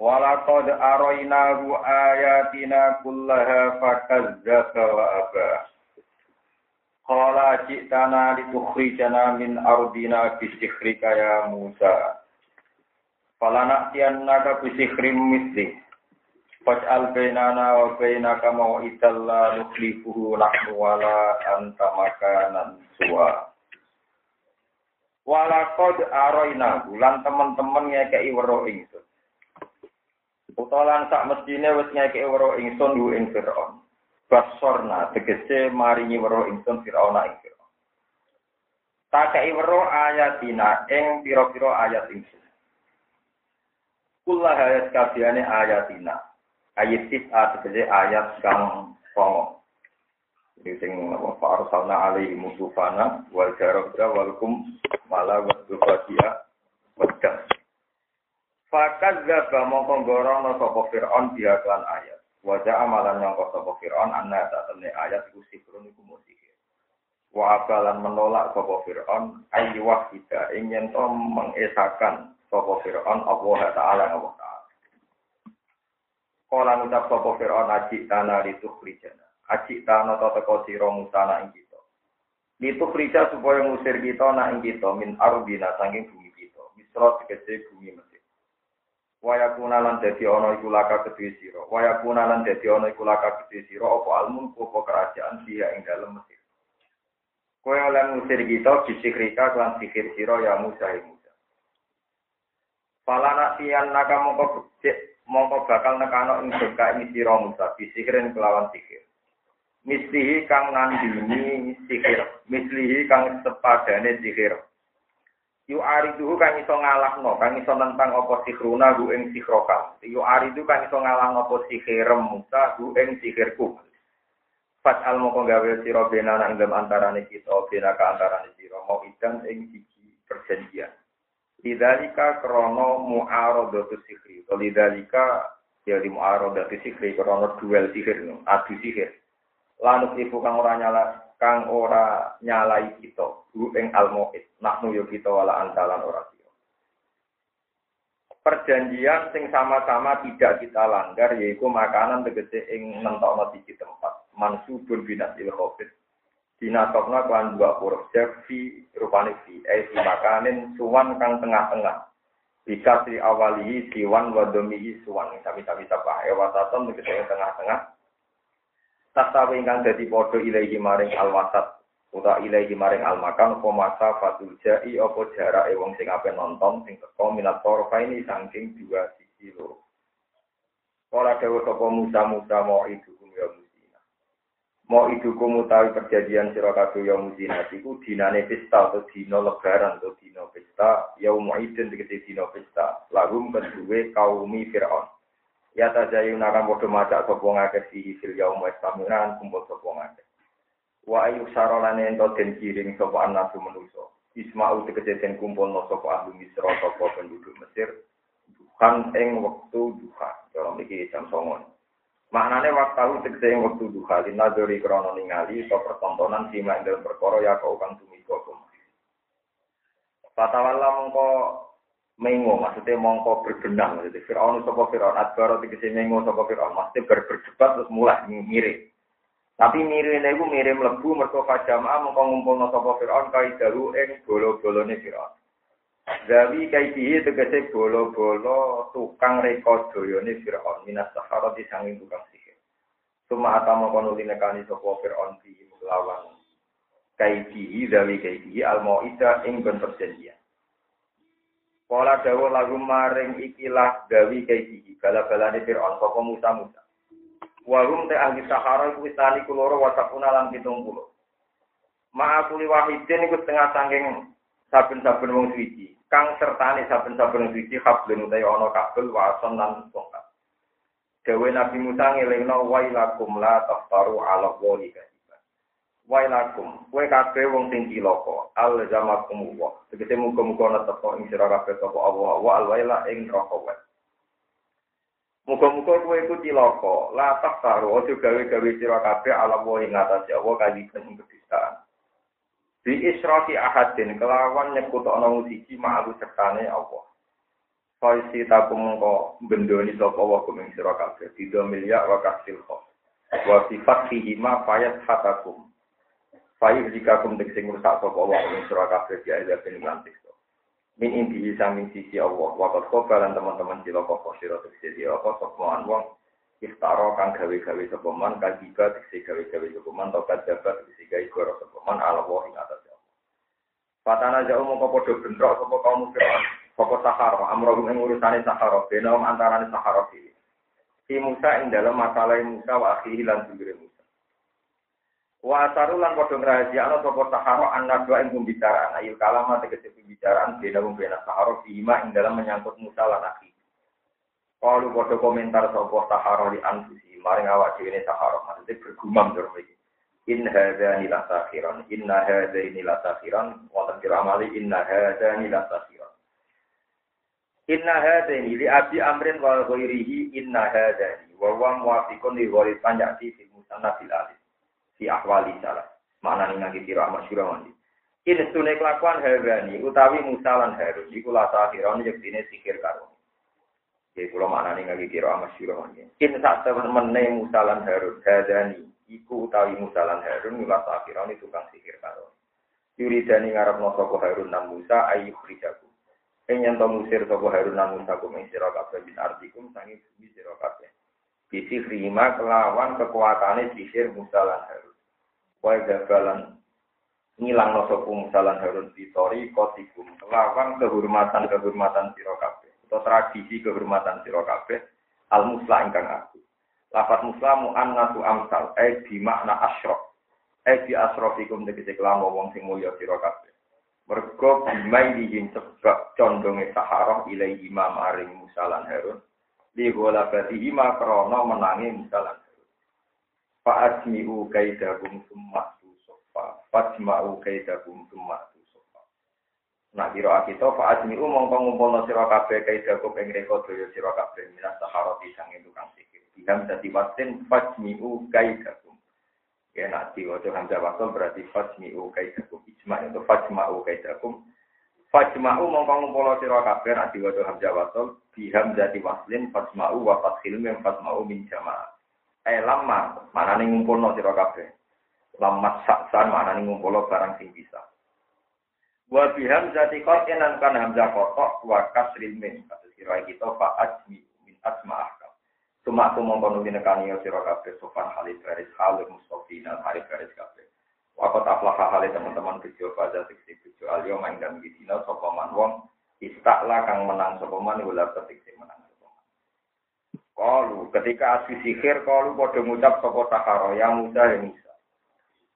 Walaqad arainahu ayatina kullaha fakazzaba wa aba. Qala ji'tana litukhrijana min ardina bisikhrika ya Musa. Falana'tiyannaka bisikhrim misli. Faj'al bainana wa bainaka maw'idan la nukhlifuhu nahnu wala anta makanan suwa. Walaqad arainahu lan teman-teman ngekei weruh ingsun. Utalan sak mestine wis ngekeki weruh ingsun hu ing Firaun. Basorna tegese maringi weruh ingsun Firaun ing Firaun. Takei weruh ayatina ing pira-pira ayat ingsun. Kullah ayat kabehane ayatina. Ayat tis'a tegese ayat kang songo. Jadi sing apa farsalna alaihi musufana wal jarabra wal kum mala wa dufatia wadah. Fakat gaba mongko gorono sapa Fir'aun dia klan ayat. Wajah amalan sapa Fir'aun anna tak temne ayat iku sikrun iku menolak sapa Fir'aun ayu wahida ingin to mengesakan sapa Fir'aun Allah Ta'ala Allah Ta'ala. Kala ngucap sapa Fir'aun aji tanah itu khrijana. Aji tanah to teko sira musana ing kita. Supaya ngusir kita nak ing kita min ardina saking bumi kita. Misra tegese bumi Mesir. Waya kunalan dadi ana iku laka kedue sira. Waya kunalan dadi ana iku laka kedue sira apa almun apa kerajaan dia ing dalem Mesir. Kowe oleh ngusir kita bisikrika kelan sihir sira ya Musa ya Musa. Falana tiyan naka mongko mongko bakal nekano ing ka ini sira Musa bisikirin kelawan sihir. Mislihi kang nandini sihir, mislihi kang sepadane sihir. Yu ariduhu kang iso ngalahno, kang iso nentang apa sihruna hu ing sihroka. Yu aridu kang iso ngalahno apa sihirem Musa hu ing sihirku. Fat al moko gawe sira benana ing dalam antarane kita, bena ka antarane sira mau idan ing siji perjanjian. Lidalika krono mu'aradatu sihri. Lidalika ya di mu'aradatu sihri krono duel sihir, adu sihir. Lanuk ibu kang ora nyala kang ora nyalai kita hu ing almuid nahnu yo kita wala antalan ora. Perjanjian sing sama-sama tidak kita langgar yaitu makanan tegese ing nentokno siji tempat. Mansubun binasil khofit. Dinatokna klan dua huruf fi rupane fi eh makanin suwan kang tengah-tengah. Bika si awalihi siwan wadomihi suwan sami-sami sabah ewataton tegese tengah-tengah tasawi ingkang dadi padha ilahi maring alwasat uta ilahi maring almakan apa masa fatul jai apa jarake wong sing ape nonton sing teko minat torfa ini saking dua sisi loro Ora dewa sapa Musa Musa mau idukum ya musina. Mau idukum utawi perjanjian sira kabeh ya musina iku dinane pesta atau dina lebaran atau dina pesta ya muidin tegese dina pesta lagum kedue kaumi Firaun. Ya tajayu nakam bodo macak sapa ngakeh sihi fil yaum wa istamiran kumpul sapa ngakeh. Wa ayu sarolane ento den kiring sapa anasu manusa. Isma'u tegese den kumpulno sapa ahli Misra sapa penduduk Mesir. Duhan ing wektu duha. Dalam iki jam songon. Maknane waktu tegese ing wektu duha linadori krana ningali atau pertontonan sima ing perkara ya kau kang tumiko Fatawalla mongko mengo maksudnya mongko berbenah maksudnya. Fir'aun sapa Fir'aun adbaro tegese mengo sapa Fir'aun. Maksudnya ber berdebat terus mulai mirip. Tapi mirip iku mirip mlebu mergo fajamaah mongko ngumpulno sapa Fir'aun kai dalu ing bolo-bolone Fir'aun. Zawi kaidihi tegese bolo-bolo tukang reka doyone Fir'aun. Minas sahara disanging tukang sihir. Suma atama kono dinekani sapa di lawan kaidihi zawi kaidihi al-mau'idah ing ben perjanjian Kala dawuh lagu maring ikilah gawi kaiki bala-balane Firaun sapa Musa Musa. Warum te ahli Sahara iku tani kuloro wasakuna lan 70. Ma'a kuli wahidin iku setengah sangking saben-saben wong suci. kang sertane saben-saben siji hablun utawi ana kabel wason lan tongkat. Dewe Nabi Musa ngelingno wailakum la taftaru ala wali. Wailakum, kowe kabeh wong sing cilaka, al zamakum wa. Tegese muga-muga netep ing sira kabeh sapa Allah wa al waila ing neraka wa. Muga-muga kowe iku cilaka, la taftaru aja gawe-gawe sira kabeh ala wali ngatasi Allah kadiba ing kedustaan. Bi israki ahadin kelawan nyekutokno siji ma'alu sertane Allah. Faisi takum mengko bendoni sapa wa kuming sira kabeh tiga miliar wa kasil kho. Wa sifat fihi ma fayat hatakum. Fayih jika kum tek sing rusak sapa wa kuming sira kabeh dia ada ben lantik. Min inti samping sisi Allah wa qad qabalan teman-teman sira kok sira sisi apa sapa wong iftara kang gawe-gawe sapa man kajiba tek gawe-gawe sapa man tokat jabat tek gawe goro sapa man ala wa ing atas Fatana jauh mau padha bentrok sapa kaum Fir'aun. Sapa Sahara, amrohum ing urusane Sahara, benaum antarane Sahara. Si Musa ing dalam masalah Musa wa akhihi lan. Wa asaru lan padha ngrahasiakno sapa Sahara anak dua ing pembicaraan, ayo kalama tegese pembicaraan benaum bena Sahara bima ing dalam menyangkut Musa lan akhi. Padha komentar sapa Sahara di anfusi, maring awak dhewe Sahara, maksudnya bergumam durung iki. in hadza la sakhiran inna hadza la sakhiran kira amali inna hadza la sakhiran inna hadza li abi amrin wa ghairihi inna hadza wa wa muwafiqun li ghairi panjati fi musanna fil alif fi ahwali salah mana ning nang kira masyhur mandi in sune kelakuan hadani utawi musalan harus iku la sakhiran yektine sikir karo Ya kula maknane ngagi kira masyhur mandi in sak temene musalan harus hadani iku utawi Musa lan Harun nulas akhirane tukang sihir karo. Yuridani ngarep no sapa Harun nan Musa ayu khrijaku. Ing yen to musir sapa Harun nan Musa kum ing sira kabeh bin artikum sangi bumi sira kabeh. Bisi rima kelawan kekuatane sihir Musa lan Harun. Wae gagalan ngilang no sapa Musa lan Harun fitori kotikum kelawan kehormatan-kehormatan sira kabeh. Atau tradisi kehormatan sira kabeh al musla ingkang aku. Lafat muslamu annatu amsal, eh di makna asrof. Eh di asrofikum tegese kelama wong sing mulya sira kabeh. Mergo bimai dijin sebab condonge saharoh ilai imam aring musalan Harun. Li golabati ima krono menangi musalan Harun. Fa'ajmi'u kaidahum summa sofa. Fa'ajma'u kaidahum summa sofa. Nah, kira kita fa'ajmi'u mongko ngumpulno sira kabeh kaidahum ing reka daya sira kabeh minas saharati sang tukang sihir. Biham jadi wasin fajmi'u kaidakum. Ya nak diwajah hamzah wasol berarti fajmi'u kaidakum. Ijma itu fajma'u kaidakum. Fajma'u mongkong ngumpul sira kabeh nak diwajah hamzah wasol biham jadi waslin fajma'u wa fathil min jama'ah. Eh lama manane ngumpulno sira kabeh. Lamat saksan manane ngumpulno barang sing bisa. Wa biham jadi qat'in kan hamzah kotok wa kasril. Kasus kira kita fa ajmi min asma'ah Cuma aku mau penuhi nekani ya siro kabeh sofan halid garis halid mustofina halid garis kabeh. Wakot aflah halid teman-teman video pada tiksi video alio main dan gidina sopaman wong istaklah kang menang sopaman ulah ketik menang. Kalu ketika asyik sihir kalu podo ngucap sopo takaro yang muda yang muda.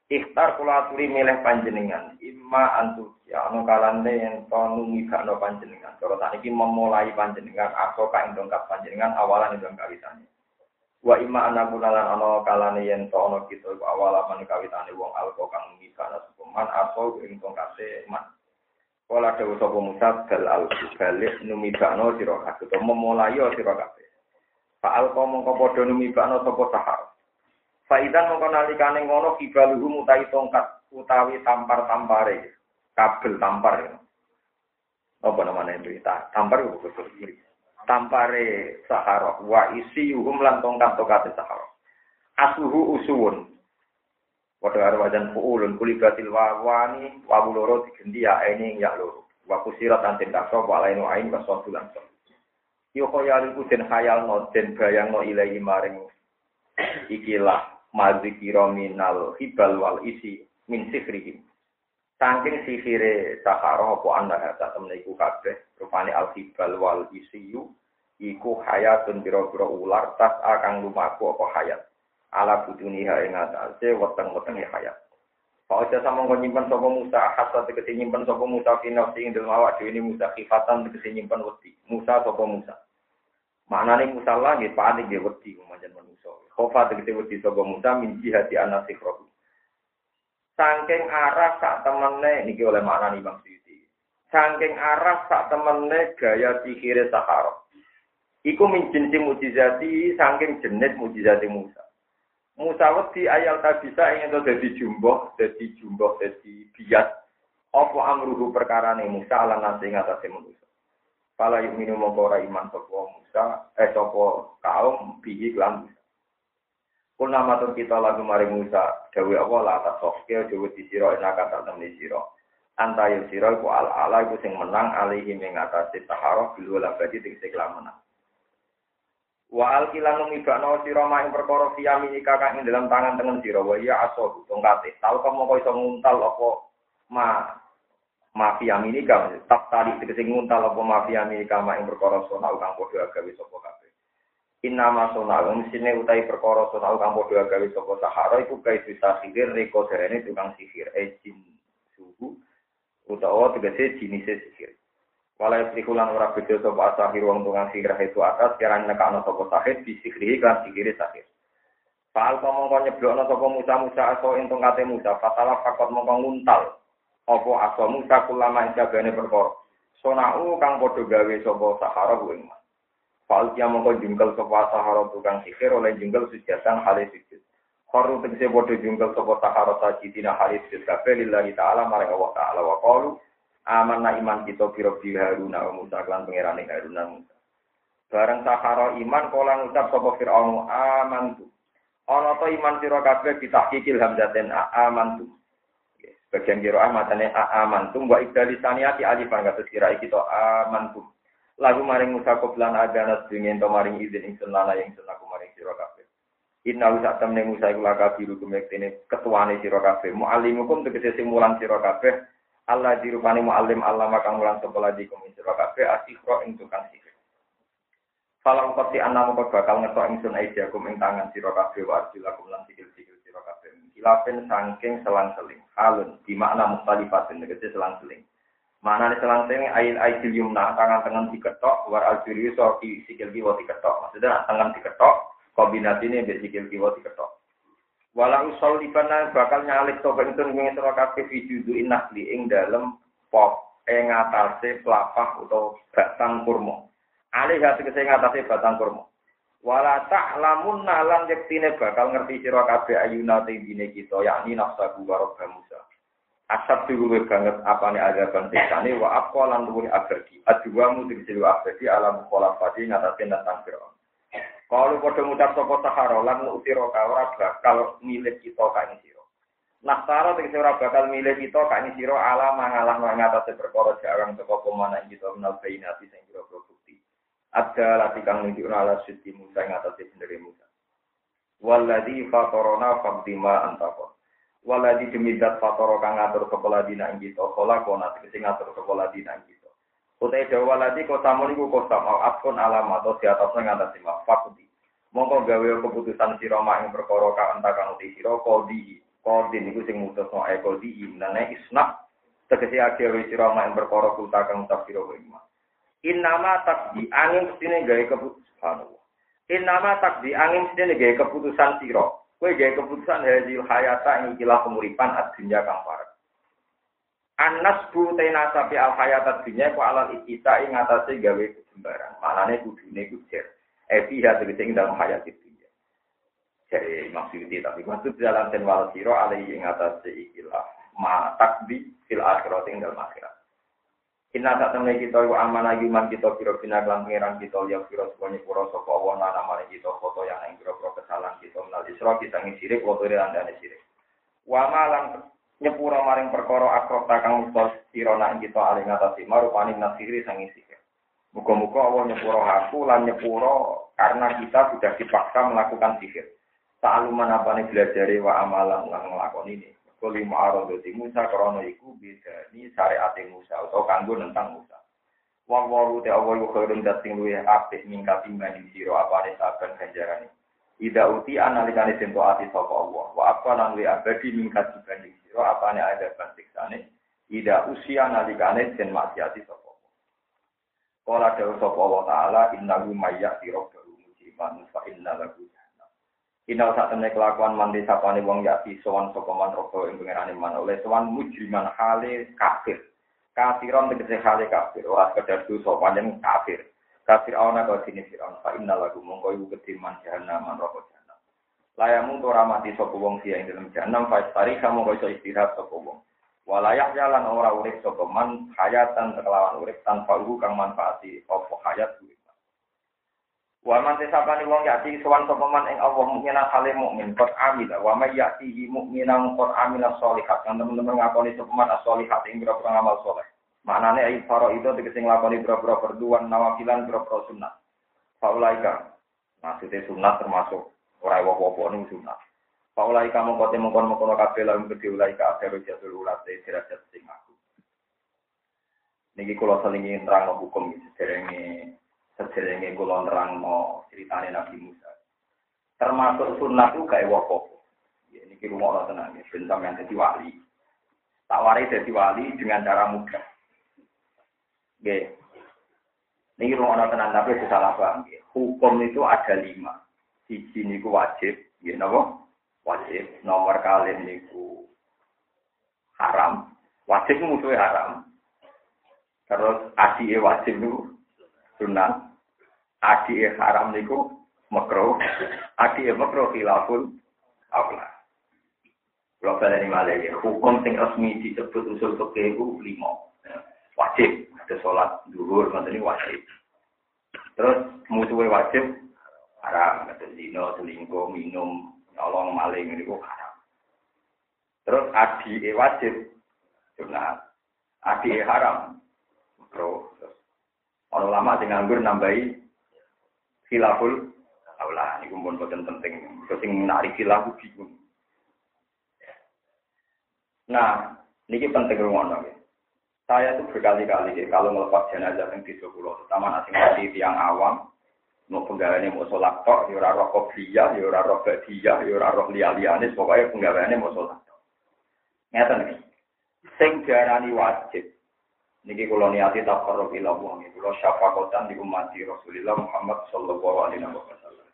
Ikhtar kula milih panjenengan imma antu ya anu kalane yang tonu no panjenengan. Kalau tak iki memulai panjenengan atau kain dongkap panjenengan awalan itu kawitane. Wa imma anakunalan ana kalane yen to ana kita iku awalan kawitane wong alko kang mikano sukuman atau ing dongkase man. Kala dewe sapa Musa bal al balik numibakno sira kabeh to memulai sira kabeh. Fa alko mongko padha numibakno sapa sahar. Faidan mongko nalikane ngono kibaluhu mutai tongkat utawi tampar-tampare kabel tampar ya. Apa namanya itu? Tampar itu betul. Tampare sahara wa isi yuhum lan tongkat tongkat sahara. Asuhu usuun. Pada karo wajan fuulun kulibatil wawani wabu loro digendi ya ini ya loro. Wa kusirat antin kaso wa lainu ain wa sotu lan so. Yo khayal iku den khayal no den bayang no ilahi maring ikilah madzikira minal hibal wal isi min sifrihim. Saking sihire Sahara apa anda kata temen iku kabeh rupane alfibal wal isiyu iku hayatun biro-biro ular tas akan lumaku apa hayat ala buduni ing atase weteng-wetenge hayat Pak Oja sama kau nyimpan sopo Musa, hasad tegesi nyimpan sopo Musa final sing dalam awak ini Musa kifatan tegesi nyimpan. Musa sopo Musa. Maknane Musa langit panik dia wedi manjan manusa. Khofa tegesi wedi sopo Musa min jihati anak sikrohu. Sangking arah sak temene niki oleh makna Imam Suyuti. Sangking arah sak temene gaya sihire Sahara. Iku min jinsi mujizati sangking jenis mujizati Musa. Musa wedi ayal tak bisa ingin to dadi jumbo, dadi jumbo, dadi biat. Apa amruhu perkara nih Musa ala nasi ngatasi manusia. Pala yuk minum ora iman sopo Musa, eh sopo kaum bihi kelam Musa. Kul nama kita lagu mari Musa, dawe Allah lah atas sofke, dawe di siro enak kata temen siro. Anta yuk siro ku ala ala iku sing menang alihi mengatasi taharoh bilu labadi tingsi kelam menang. Wa alkilan numibakno sira ing perkara fiyamini kakak ing dalam tangan tengen sira wa ya aso tongkate. Tahu kamu kok iso nguntal apa ma mafia mini kam tak tadi tegese nguntal apa mafia mini kama ing perkara sona kang padha gawe sapa kabeh. Inna ma sona sine utai perkara sona kang padha gawe sapa sahara iku kae bisa sihir reko derene tukang sihir e jin suhu utawa tegese jenis sihir. Walai sikulan ora beda sapa asahir wong tukang sihir itu atas kira nekakno sapa sahid bisikri kan sihire sahir. Fal mongko nyeblokno sapa Musa Musa aso ing tongkate Musa fatala fakot mongko nguntal apa aso Musa kulama ing jagane perkara. Sonau kang padha gawe sapa sahara kuwi. Fal kia mongko jungkel sapa sahara tukang sihir oleh jungkel sujatan hale sujud. Khoru tegese padha jungkel sapa sahara sajidina hale sujud kabeh lillahi ta'ala marang Allah ta'ala wa qalu amanna iman kita biro bi Haruna wa Musa lan pangerane Haruna Musa. Bareng sahara iman kala ngucap sapa Firaun amantu. Ana to iman sira kabeh ditahqiqil hamzaten amantu. Bagian kira amatane amantu wa ibdali saniyati alifan kira iki to amantu. Lagu maring Musa koplan agana sedingin to maring izin ing senana yang senaku maring sira kabeh. Inna usak temne Musa iku lakabiru kumektene ketuane sira kabeh. Muallimukum tegese sing mulang sira kabeh Allah dirupani mu'alim Allah maka mulang sekolah di komisir kabeh asikro ing tukang sihir. Falang pasti anak bakal ngetok ingsun aidiakum ing tangan sira kabeh wa arjulakum lan sikil-sikil Kilafin sangking selang-seling. Halun di makna mustalifatin negesi selang-seling. Mana nih selang-seling ail aidil yumna tangan tangan diketok war aljuri so di sikil kiwa diketok. Maksudnya tangan diketok kombinasi ini sikil kiwa diketok. Walau sol ibana bakal nyalik to itu sira kabeh fijudu inahli ing dalem pop ing atase pelapah utawa batang kurma. Alih hati kese ngatasi batang kurma. Wala ta'lamun nalan yektine bakal ngerti sira kabeh ayuna tingine kita yakni nafsa wa Musa. Asap diluwe banget apane azaban siksane wa aqwalan luwih abadi. Adwa mu tegese abadi alam kholafati ngatasi nantang Fir'aun. Kalau pada ngucap sopo sahara lan utiro ora bakal milih kita kain siro. Nah sahara tegese ora bakal milih kita kain siro ala mangalah mengatasi perkara jarang teko pemana kita menal bainati sing kira bukti. Ada lati kang nunjukna ala suci Musa ing atase sendiri Musa. Waladhi fatorona faqdima antako. Waladhi demi zat fatoro kang ngatur sekolah dina ing kita. Kola kona tegese ngatur sekolah dina ing kita. Utai dawa lagi kota iku kota mau akun alam atau di atasnya ngatasi fakudi. Mongko gawe keputusan siro mak yang perkara ka entakan uti siro kodi. Kodi niku sing mutus no e kodi imnane isna. Tegesi akhir siro mak yang perkara kuta kang utak siro wima. Innama takdi angin ke sini gawe keputusan. Innama takdi angin ke sini gawe keputusan siro. Kue gawe keputusan hasil hayata yang ikilah pemuripan adunya kang parah. Anas bu tena al hayat dunya ku alal ikita ing atase gawe kejembaran. Malane kudune ku jer. Epi ya tegese dalam hayat dunya. Jadi maksudnya tapi maksud dalam ten wal siro alai ing atase ikilah ma takbi fil akhirat ing dalam akhirat. Inna tak temui kita wa amanah yuman kita kira bina kelan pengiran kita ya kira semuanya pura sapa Allah nana mari kita foto yang ing kira kesalahan kita menal isra kita ngisirik wa tiri andane sirik. Wa malang nyepuro maring perkara akrok takang musta sirona kita ali ngatasi marupani nasiri sangi sihir. Muga-muga Allah nyepuro aku lan nyepuro karena kita sudah dipaksa melakukan sihir. Ta'aluman apa nih belajar wa amalan lan ngelakon ini. Kuli ma'arun doti Musa krono iku beda ini syariat Musa atau kanggo tentang Musa. Wong waru te Allah iku khairun dating luwe apik mingkat timbang siro apa nih saben ganjaran Ida uti analikane sento ati sapa Allah. Wa apa lan luwe abadi mingkat dibanding sira apane ada siksane ida usia nalikane den maksiati sapa. Kala dewa sapa wa taala innahu mayyati rabbahu mujiban fa inna. Inal sak temne kelakuan mandi sapane wong yati sowan sapa man robo ing pengerane man oleh sowan mujriman hale kafir. Kafiron tegese hale kafir, ora sekedar dosa panjang kafir. Kafir ana kau sini Fir'aun fa inna lahu mongko iku ketiman jahannam man robo jahannam. Layamu ora mati sapa wong sia ing dalam jahannam fa tari kamu iso istirahat sapa wong. Walayak jalan ora urip sapa man hayatan kelawan urip tanpa ugu kang manfaati apa hayat. Wa man tesapani wong yati sowan sapa man ing Allah mukmina kale mukmin qad amil wa may yati mukminan qad amil sholihat kan teman-teman ngakoni sapa man sholihat ing boro amal saleh. Maknane ai faro itu tegese nglakoni boro-boro perduan nawafilan boro-boro sunat. Faulaika maksudnya sunat termasuk ora apa-apa ning sunat. Paulai kamu kote mengkon mengkono kafe lalu gede ulai ka akhir jatul ulat dari derajat sing aku. Niki kulo selingi terang hukum sederenge sederenge kulo nerang no ceritane Nabi Musa. Termasuk sunnah itu kayak wokok. Ya, niki rumah orang tenang ya, ben sampean dadi wali. Tawari jadi wali dengan cara mudah. Oke. Niki rumah orang tenang tapi salah paham. Hukum itu ada lima. Siji niku wajib, ya napa? wajib nomor kali niku haram wajib musuhnya haram terus adi wajib niku sunnah adi haram niku makro. Adi makro khilafun aula kalau kalian ini ya, hukum sing resmi disebut usul fikih itu lima. Wajib ada sholat duhur ini wajib. Terus musuhnya wajib haram ada zina selingkuh minum nyolong maling ini kok haram. Terus adi e wajib sunat, adi e haram. Terus orang lama nganggur nambahi khilaful aula ini pun boten penting. Sing narik khilaf bingung. Nah, ini penting rumah ya. Saya tuh berkali-kali ya, kalau melepas jenazah yang di pulau, terutama nasi mati tiang awam, mau penggaweane mau sholat tok, ya ora roh kopiah, ya ora roh badia, ya ora roh liya-liyane, pokoke penggaweane mau sholat tok. Ngeten iki. Sing diarani wajib. Niki kula niati taqarrub ila Allah, kula syafaqatan di umat Rasulullah Muhammad sallallahu alaihi wasallam.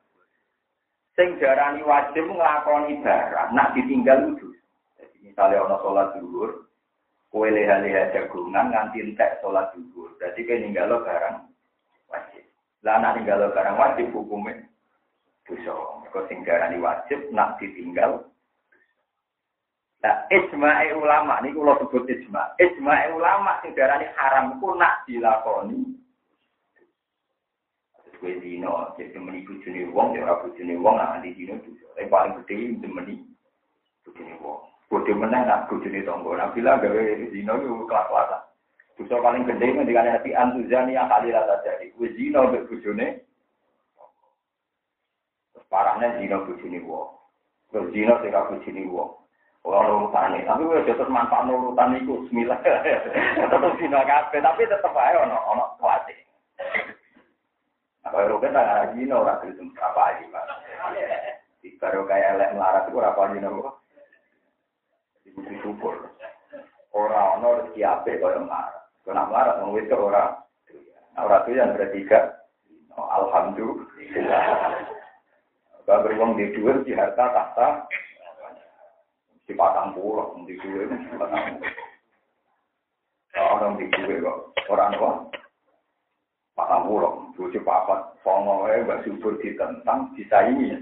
Sing diarani wajib nglakoni barang, nak ditinggal itu. Jadi misalnya ana sholat zuhur, kowe leha-leha jagungan nganti entek sholat zuhur. Berarti kowe ninggalo barang lah nak tinggal barang wajib hukumnya dosa. Kau tinggal wajib nak ditinggal. Nah, ijma'i ulama ini kalau sebut ijma. Ijma'i ulama sing darani haram ku nak dilakoni. Kue dino, jadi meni bujuni wong, ya ora bujuni wong, nah di dino dosa. Tapi paling gede meni bujuni wong. Bodoh menang nak bujuni tonggo. Nah, bila gawe dino itu kelas-kelasan. Dosa paling gede ngendikan hati antuzani yang kali rata jadi. Wis zina mbek bojone. Parahnya zina bojone wong. Terus zina sing bojone wong. Ora urutane, tapi wis terus manfaat urutan iku bismillah. Tetep zina kabeh, tapi tetep ae ono ono kuwate. Apa ero kan tak zina ora gelem apa iki, Pak. Baru kayak elek melarat itu ora apa zina kok. Ibu syukur. Ora ono rezeki apik kaya melarat. Kena melarat, mau itu orang. Orang itu yang. Oh, Alhamdulillah. Kalau beruang di dua, di harta. Di patang pulau, di di patang Orang di dua kok. Orang kok. Patang pulau. Bucu papat. Fongowe, gak subur ditentang, disaingi.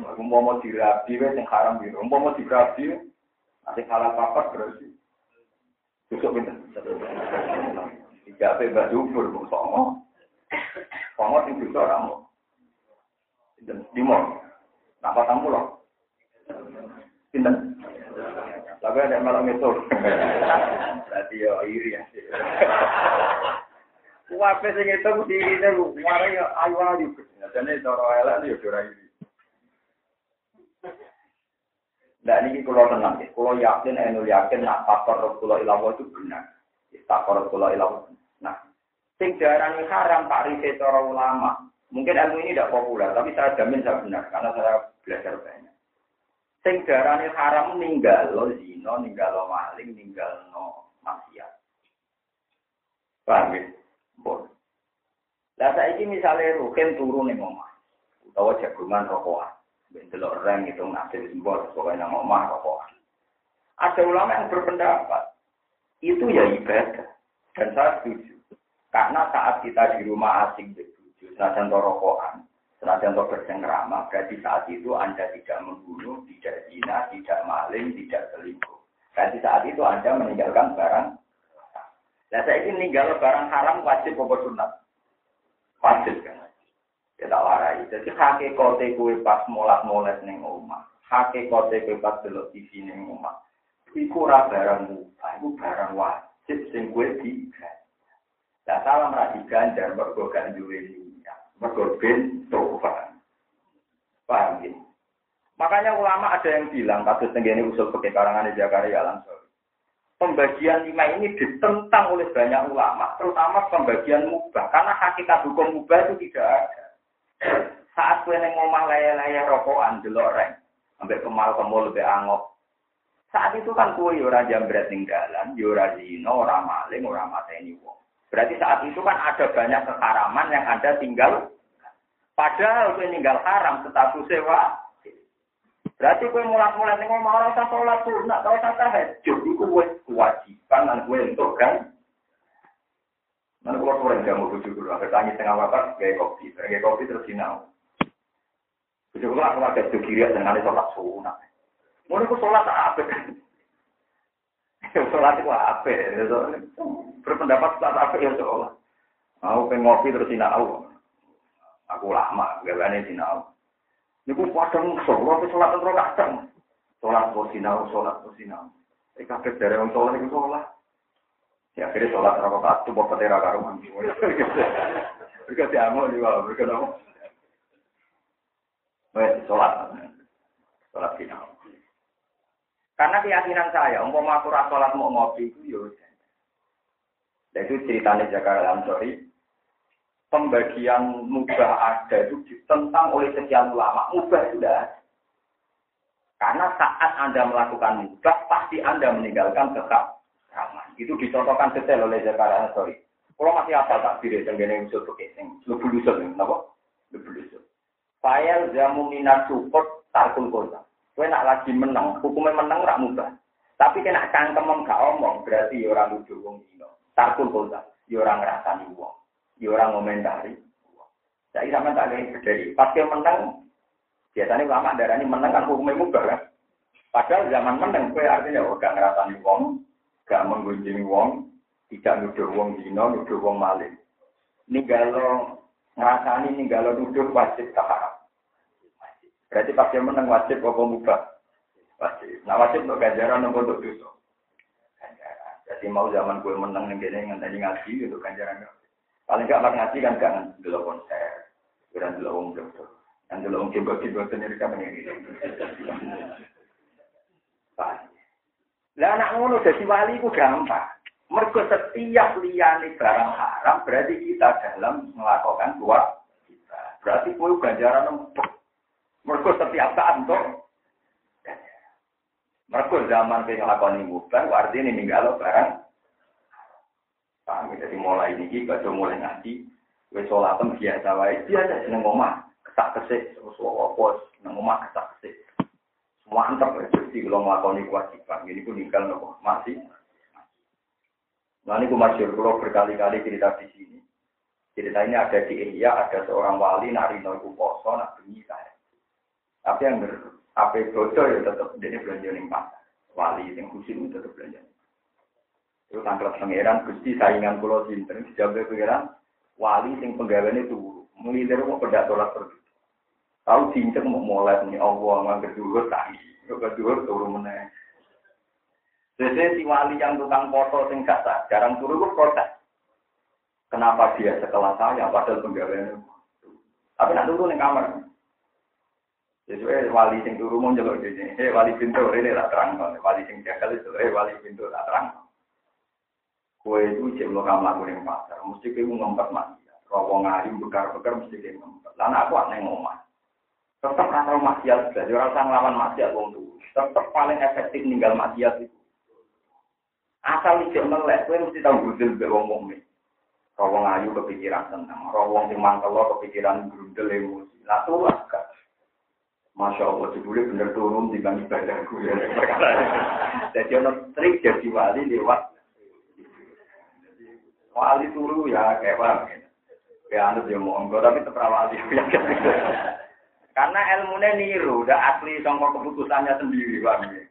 Aku mau mau dirabi, yang haram gitu. Mau mau dirabi, nanti kalah papat berarti. Besok pinter. Tiga apa mbak Zubur, mau songo. Songo. Di mall. Napa tamu loh? Pinter. Tapi ada malam itu. Berarti ya iri ya. Wape sing itu diri itu, mari ayu ayu. Jadi cara elek yo ora iri. Nah ini kalau tenang, kalau yakin, enul yakin, nak takor kalau ilawo itu benar. Takor kalau ilawo. Nah, sing darani haram takrif cara ulama. Mungkin ilmu ini tidak populer, tapi saya jamin saya benar karena saya belajar banyak. Sing darane haram ninggal lo zina, ninggal lo maling, ninggal no maksiat. Paham ya? Bon. Lah saiki misale rukin turun ning omah utawa jagungan rokokan. Ben delok reng itu nasib simbol pokoknya nang omah rokokan. Ada ulama yang berpendapat itu ya ibadah dan saya setuju. Karena saat kita di rumah asing begitu, senajan rokokan, senajan bersengkrama, berarti saat itu Anda tidak membunuh, tidak zina, tidak maling, tidak selingkuh. Berarti saat itu Anda meninggalkan barang. Nah, saya ingin meninggal barang haram wajib apa sunat? Wajib kan? Kita ya warai. Jadi hakikote kue pas molat-molat neng omah. Hakikote kue pas delok TV neng omah. Iku ora barang mubah, iku barang wajib sing kue diganjar. Lah salam ra diganjar mergo niat. Mergo tobat. Paham ya? Makanya ulama ada yang bilang, kasus tenggene usul pakai karangan di Jakarta langsung. Pembagian lima ini ditentang oleh banyak ulama, terutama pembagian mubah. Karena hakikat hukum mubah itu tidak ada. Saat kue neng ngomah layar-layar rokokan, delok reng, sampai kemal kemul lebih angok. Saat itu kan kue yura ya jambret ning dalan, yura ya zino, ora maling, ora mateni wong. Berarti saat itu kan ada banyak keharaman yang Anda tinggal. Padahal kue ninggal haram, status sewa. Berarti kue mulai-mulai ning ngomong orang usah sholat sunat, ora usah tahajud, iku kue kewajiban dan kue untuk kan. Nanti kalau sore jamu bujuk dulu, akhir tangis tengah wakar, kayak kopi, kayak kopi terus sinau. Bujuk dulu aku ada tuh kiri dengan sholat sunat. Mau aku sholat apa? Sholat itu apa? Berpendapat sholat apa ya sholat. Aku pengen ngopi terus sinau. Aku lama, berani sinau. Ini pun padang sholat, sholat terus kadang. Sholat terus sinau, sholat terus sinau. Eh kaget dari orang sholat itu sholat. Ya akhirnya sholat rakaat itu bapak tera karuan. Mereka diamuk juga, mereka tahu. Baik, sholat. Sholat final. Karena keyakinan saya, umpama aku sholat mau ngopi itu ya Dan itu ceritanya Jakarta Ansori. Pembagian mubah ada itu ditentang oleh sekian ulama. Mubah sudah. Karena saat Anda melakukan mubah, pasti Anda meninggalkan tetap itu dicontohkan detail oleh Zakaria Ansori. Kalau masih apa tak diri tenggene usul bekesing, lebih usul ini, apa? Lebih usul. Fayal jamu minat support tarkul kota. Kue nak lagi menang, hukumnya menang rak mudah. Tapi kena cangkem gak omong, berarti ya orang lucu wong dino. Tarkul kota, ya orang ngerasani wong, ya orang ngomentari. Jadi sama tak ada berdiri. Pas dia menang, biasanya lama darah ini menang kan hukumnya mubah kan. Padahal zaman menang, kue artinya udah oh, ngerasani wong, gak menggunjing wong, tidak nuduh wong dino, nuduh wong maling. Ngerasani ini kalau nuduh wajib haram. Berarti pas dia menang wajib apa mubah? Wajib. Nah wajib untuk ganjaran untuk untuk dosa. Ganjaran. Jadi mau zaman gue menang nih gini tadi ngaji untuk ganjaran. Paling gak mak ngaji kan jangan dulu konser, dan dulu om dokter, dan dulu om kibot-kibot sendiri kan ini. Lah anak ngono jadi wali ku gampang. Mergo setiap liyane barang haram berarti kita dalam melakukan dua. Berarti kowe ganjaran empuk. Mergo setiap saat untuk Mergo zaman kowe nglakoni mubah artinya ninggal barang. Paham jadi mulai niki baca mulai ngaji wis salatem biasa wae biasa seneng omah ketak kesik terus apa nang omah ketak kesik mantap jadi kalau melakukan kewajiban, ini pun tinggal nopo masih. Nah ini masyur, kalau berkali-kali cerita di sini. Cerita ini ada di India, ada seorang wali nari nopo poso, nak saya. Tapi yang apa bocor ya tetap jadi belanja nih pasar. Wali yang khusus itu tetap belanja. Itu tanggal pangeran, gusti saingan pulau sinter, dijawab pangeran, wali yang pegawai itu mengilir mau pedak tolak pergi. Tahu cincang mau mulai nih Allah nggak kedua tadi, kedua turun mana. Jadi si wali yang tukang foto sing gak jarang turun kok protes. Kenapa dia sekelas saya padahal pegawainya? Tapi nak turun di kamar. Jadi eh, wali sing turu mau jalur di sini. Eh wali pintu ini tak terang. Wali sing jagal itu eh wali pintu tak terang. Kue itu cek lo kamu lakuin pasar. Mesti kue ngempet mati. Rawong ngarim bekar-bekar mesti kue ngempet. Lalu aku aneh ngomong. Tetap rasa maksiat, jadi orang sang lawan maksiat wong tuh. Tetap paling efektif ninggal maksiat itu. Asal ijek melek, kowe mesti tahu gudel mbek wong mukmin. Rawong ayu kepikiran tenang, rawong sing mantelo kepikiran grundel emosi. Lah tuh kan. Masya Allah, jebule bener turun di bang ibadahku ya. Jadi ono trik jadi wali lewat. Wali turu ya kayak apa? Ya anut ya mau tapi tetap wali. Karena ilmunya niru, udah asli sama keputusannya sendiri, bang.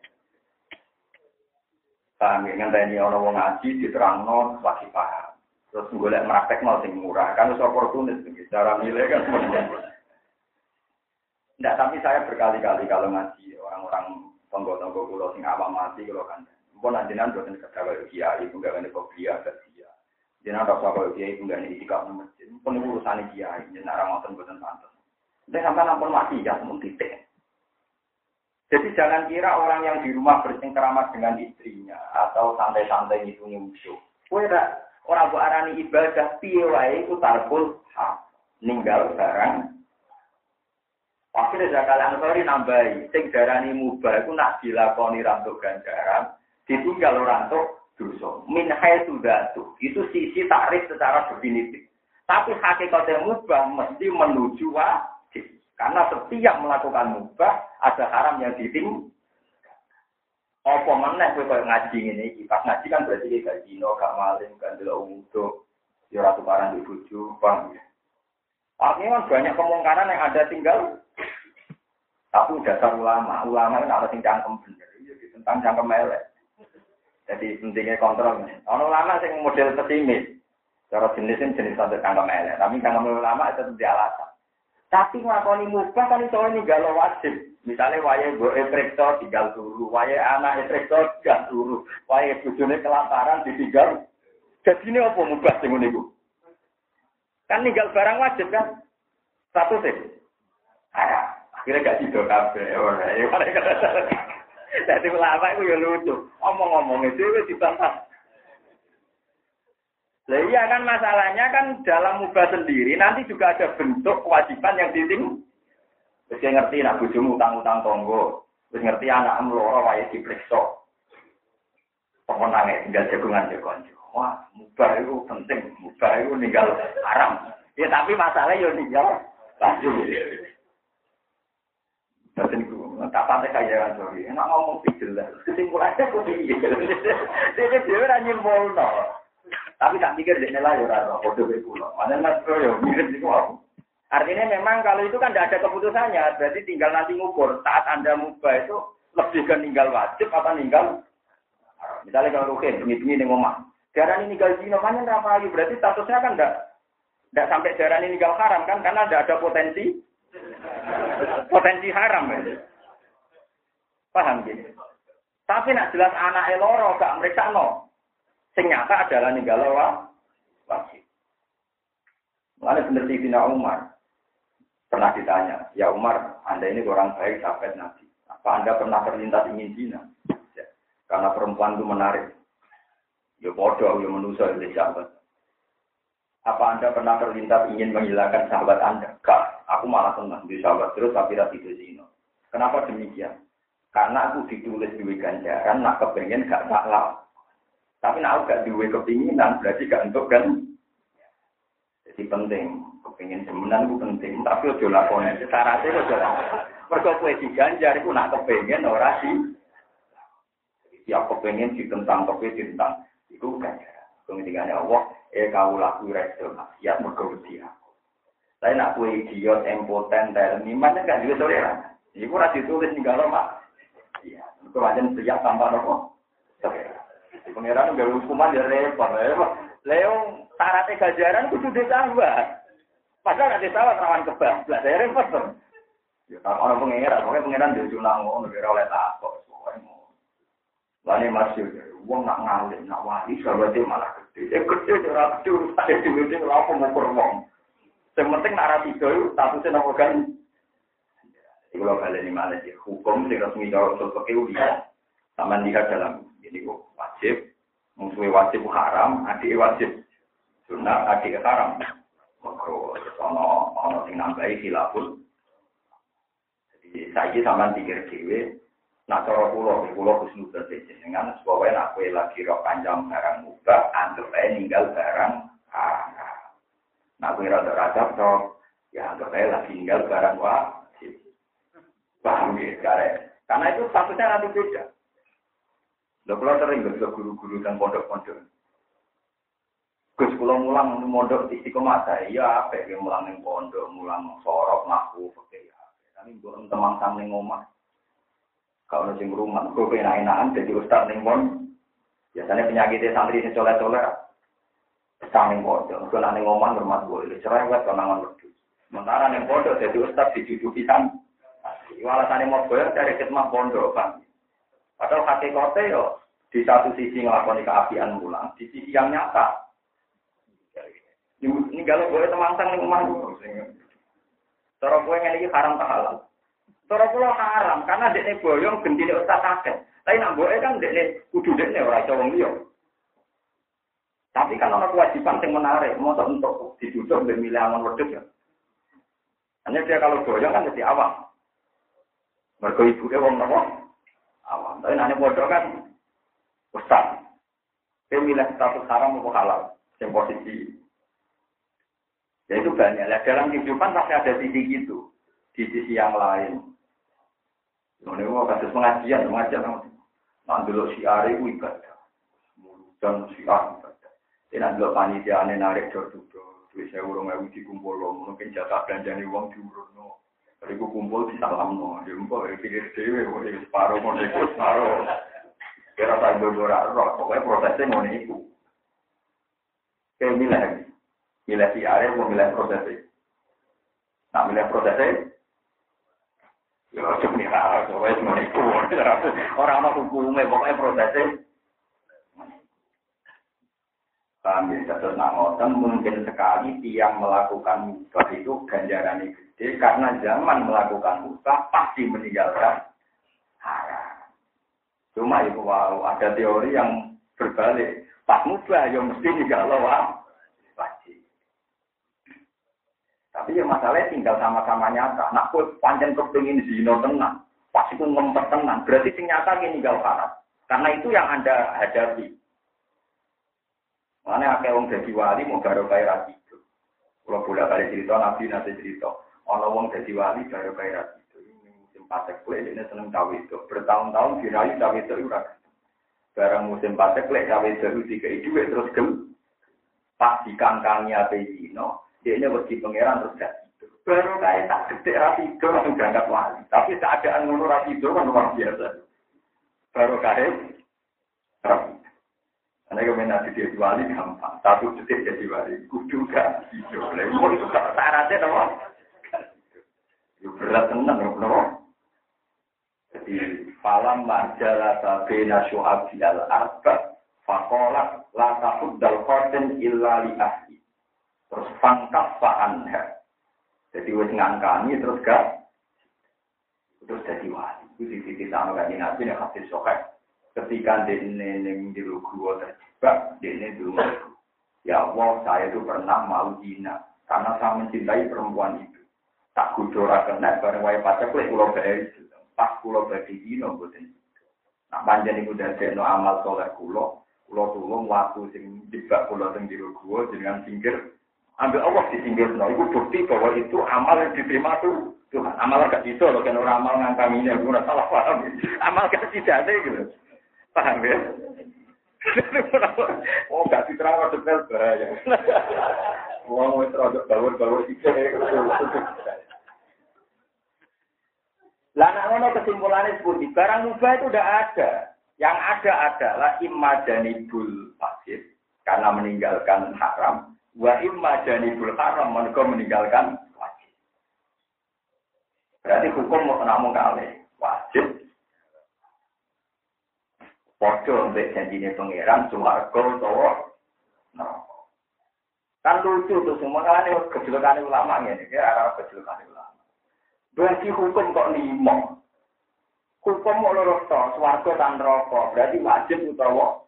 Paham ya, ngenteni orang wong ngaji diterangno lagi paham. Terus golek praktek mau sing murah, kan wis oportunis cara nilai kan Enggak, tapi saya berkali-kali kalau ngaji orang-orang tonggo-tonggo kulo sing awam mati kulo kan. Mpun anjenan boten kerja kiai, iku gak ngene kopi ya dia. Jenengan ora usah kaya kiai, enggak nek ikam masjid. Pun urusane kiai, jenengan ora ngoten boten pantes. Nek sampean ampun mati ya mun titik. Jadi jangan kira orang yang di rumah bersengkeramat dengan istrinya atau santai-santai itu musuh. Kue orang buat arani ibadah piye wae iku tarkul hak. Ninggal barang. Akhirnya zakal ansori nambahi. Sing darani mubah iku nak dilakoni rantuk ganjaran, ditinggal rantuk dosa. Min sudah tuh. Itu sisi takrif secara definitif. Tapi hakikatnya mubah mesti menuju wajib. Karena setiap melakukan mubah ada haram yang diting. Apa meneh kowe koyo ngaji iki. Pas ngaji kan berarti gak zina, gak maling, gak ndelok untuk ya ora tukaran di paham ya. Artinya kan banyak kemungkaran yang ada tinggal tapi dasar ulama, ulama itu harus cangkem bener, iya tentang cangkem elek. Jadi pentingnya kontrol. Orang ulama yang model pesimis, cara jenisnya jenis satu cangkem elek, tapi cangkem ulama itu tidak alasan. Tapi ngakoni mubah kan itu ini galau wajib. Misalnya waya gue efrektor tinggal turu, waya anak efrektor tinggal turu, waya bujune kelaparan ditinggal. Jadi ini apa mubah sing niku? Kan tinggal barang wajib kan? Satu sih. Ah, akhirnya gak tidur kabeh. Jadi ulama itu ya lucu. Omong-omong itu dibantah. Nah, iya kan masalahnya kan dalam mubah sendiri nanti juga ada bentuk kewajiban yang diting. Terus ngerti nak bojomu utang-utang tonggo, terus ngerti anak mloro wae diperiksa. Pemenangnya tinggal jagungan jagonjo. Wah, mubah itu penting, mubah itu ninggal haram. Ya tapi masalahnya yo ninggal lanjut. Tapi niku tak pantai kaya sorry. Enak ngomong jelas. Kesimpulannya kok piye? Dia ora nyimpulno. Tapi tak pikir dia nilai ya rasa bodoh kayak pulau. Mana mas yo mirip itu aku. Artinya memang kalau itu kan tidak ada keputusannya, berarti tinggal nanti ngukur saat anda mubah itu lebih ke ninggal wajib apa ninggal. Misalnya kalau rukin, bengi-bengi nih ngomong, darah ini ninggal zino kan yang berarti statusnya kan tidak tidak sampai darah ini ninggal haram kan, karena tidak ada potensi potensi haram ya. Paham gitu? Tapi nak jelas anak eloro gak mereka no. Sing nyata adalah ninggalo wajib. Mana bener Tina Umar pernah ditanya, ya Umar, anda ini orang baik sahabat Nabi. Apa anda pernah terlintas ingin zina? Ya, karena perempuan itu menarik. Ya bodoh, ya manusia, ya sahabat. Apa anda pernah terlintas ingin menghilangkan sahabat anda? Gak, aku malah senang di sahabat terus tapi tidak itu zina. Kenapa demikian? Karena aku ditulis di ganjaran, nak kepengen gak salah. Tapi nak gak duwe kepinginan berarti gak untuk kan. Jadi penting, kepingin semenan itu penting, tapi ojo lakoni. Syaratnya ojo lakoni. Mereka kue diganjar itu nak kepingin ora sih. Tiap kepingin ditentang tapi ditentang itu ganjar. Kemudian Allah, eh kau laku resto maksiat mergo dia. Saya nak kue idiot, impoten, terni, mana gak juga toleran. Iku ora ditulis nih kalau mak. Iya, aja siap tanpa nopo. Toleran. Pengiran nggak hukuman ya repot. Leo syaratnya gajaran kudu ditambah. Padahal nanti salah rawan kebablas. Saya repot tuh. Ya orang pengiran, pokoknya pengiran dia junang mau negara oleh takut. Lani masih, uang nak ngalih, nak wali, sahabatnya malah gede. Eh gede, jurah gede, saya duitnya ngelaku mau berwong. Yang penting nak rapi itu, statusnya nopo kan. Itu kalau kalian ini malah ya, hukum sih resmi jauh usul pakai uliah. Sama lihat dalam ini kok wajib, musuhnya wajib haram, adik wajib sunat, adik haram. Makro, ono ono sing nambahi silapun. Jadi saya sama pikir dewe, Nah, cara pulau, pulau khusnudan jenengan, supaya nak kue lagi rok panjang barang mubah, anggap aja ninggal barang haram. Nah, kue rada-rada toh, ya anggap aja lagi ninggal barang wajib. Paham ya, Karena itu statusnya nanti beda. Lo kalau sering ke guru-guru dan pondok-pondok. Gus kula mulang mondok istiqomah saya, ya apa yang mulang ning pondok, mulang sorok, maku, oke ya. Tapi gue teman sang ning omah. Kalau nasi rumah, gue enak-enakan jadi ustaz ning pon. Biasanya penyakitnya santri ini colek-colek. Sang ning pondok, gue ning omah rumah gue, cerewet konangan wedhus. Sementara ning pondok jadi ustaz dijujuki san. Walasane mau gue dari khidmah pondok, kan. Padahal hakikatnya yo di satu sisi ngelakoni keapian mulang, di sisi yang nyata. Ini kalau gue teman sang ning omah Cara gue ini haram tak halal. Cara pulau haram karena dia boyong gendine ustaz akeh. Tapi nak boe kan dia kudu dia orang iso wong liya. Tapi kan ana kewajiban yang menarik, mau untuk ditutup dan milih angon wedhus ya. Hanya dia kalau boyong kan jadi awam. Mergo ibuke wong nopo? Awam. Tapi nane bodoh kan ustaz. Dia milih status haram atau halal, yang posisi. Ya itu banyak. Dalam kehidupan pasti ada sisi gitu. Di sisi yang lain. Ini mau kasus pengajian, pengajian. Nanti lo si Ari itu ibadah. Dan si Ari ibadah. Ini lo panitia aneh narik jor-jor. Dua saya urung ewu dikumpul lo. Mungkin jatah belanjani uang diurut no. Tapi gue kumpul di salam no. Dia mbak, ya pikir dewe. Ini separuh, mau ikut separuh. Kira tak berbora roh. Pokoknya prosesnya mau itu. Kayak milih. Milih si Ari, mau milih prosesnya. Nah, milih prosesnya. Ya, apa hukumnya, pokoknya prosesnya. Kami terus nangotan mungkin sekali tiang melakukan mubah itu ganjarannya gede karena zaman melakukan mubah pasti meninggalkan haram. Cuma itu wow, ada teori yang berbalik. Pas mubah ya mesti ninggal wajib. Tapi ya masalahnya tinggal sama-sama nyata. Nak kue panjang kepingin zino tenang, pasti pun ngempet tenang. Berarti sing nyata ini tinggal haram. Karena itu yang anda hadapi. Mana akeh wong jadi wali mau baru kaya itu. Kalau bolak kali cerita nabi nanti cerita. Ono wong jadi wali baru kaya itu. Ini musim pasek kue ini seneng tahu itu. Bertahun-tahun dirayu tahu itu ura. Barang musim pasek kue tahu itu tiga itu terus gem. Pas dikangkangi apa zino dia ini bagi pangeran terus gak. Baru kayak tak gede rapi itu langsung berangkat wali. Tapi keadaan ngono rapi itu kan luar biasa. Baru kayak rapi. Karena kemudian nanti dia wali gampang. Satu detik jadi wali. Kudu gak tidur. Lalu itu syaratnya apa? Itu berat tenang, kenapa? Jadi falam majalah tabena syu'abi al-arba fakolat la tahud dal qatin illa li ahli terus pangkat fa'anha. Jadi wis ngangkani terus gak terus jadi wali. Itu di sisi sama kan nabi yang hadis sokek. Ketika dia neng di gua terjebak, ini dulu Ya Allah, saya itu pernah mau zina karena saya mencintai perempuan itu. Tak kudora kena bareng waya pacak lek bayar itu. Pas pulau bagi dino boten. Nah panjang itu dari no amal soleh kulo, kulo tulung waktu sing jebak kulo sing di gua dengan singgir ambil Allah di singgir no. Itu bukti bahwa itu amal yang diterima tuh Tuhan. Amal gak bisa loh, kan orang amal ngangkaminya, gue udah salah paham. Amal gak tidak ada gitu. Paham ya? oh, gak diterang detail bahaya. Wong wis rada bawur-bawur iki. Lah nek ngono kesimpulannya seperti barang mubah itu udah ada. Yang ada adalah imajanibul pasif karena meninggalkan haram Wa imma janibul haram mereka meninggalkan wajib. Berarti hukum mau namun kali wajib. Podo untuk janjinya pangeran, suarga, tawa, Kan lucu tuh semua kan ini kejelekan ulama ini, ya arah kejelekan ulama. Berarti hukum kok lima. Hukum mau lurus toh, suarga dan rokok, berarti wajib utawa.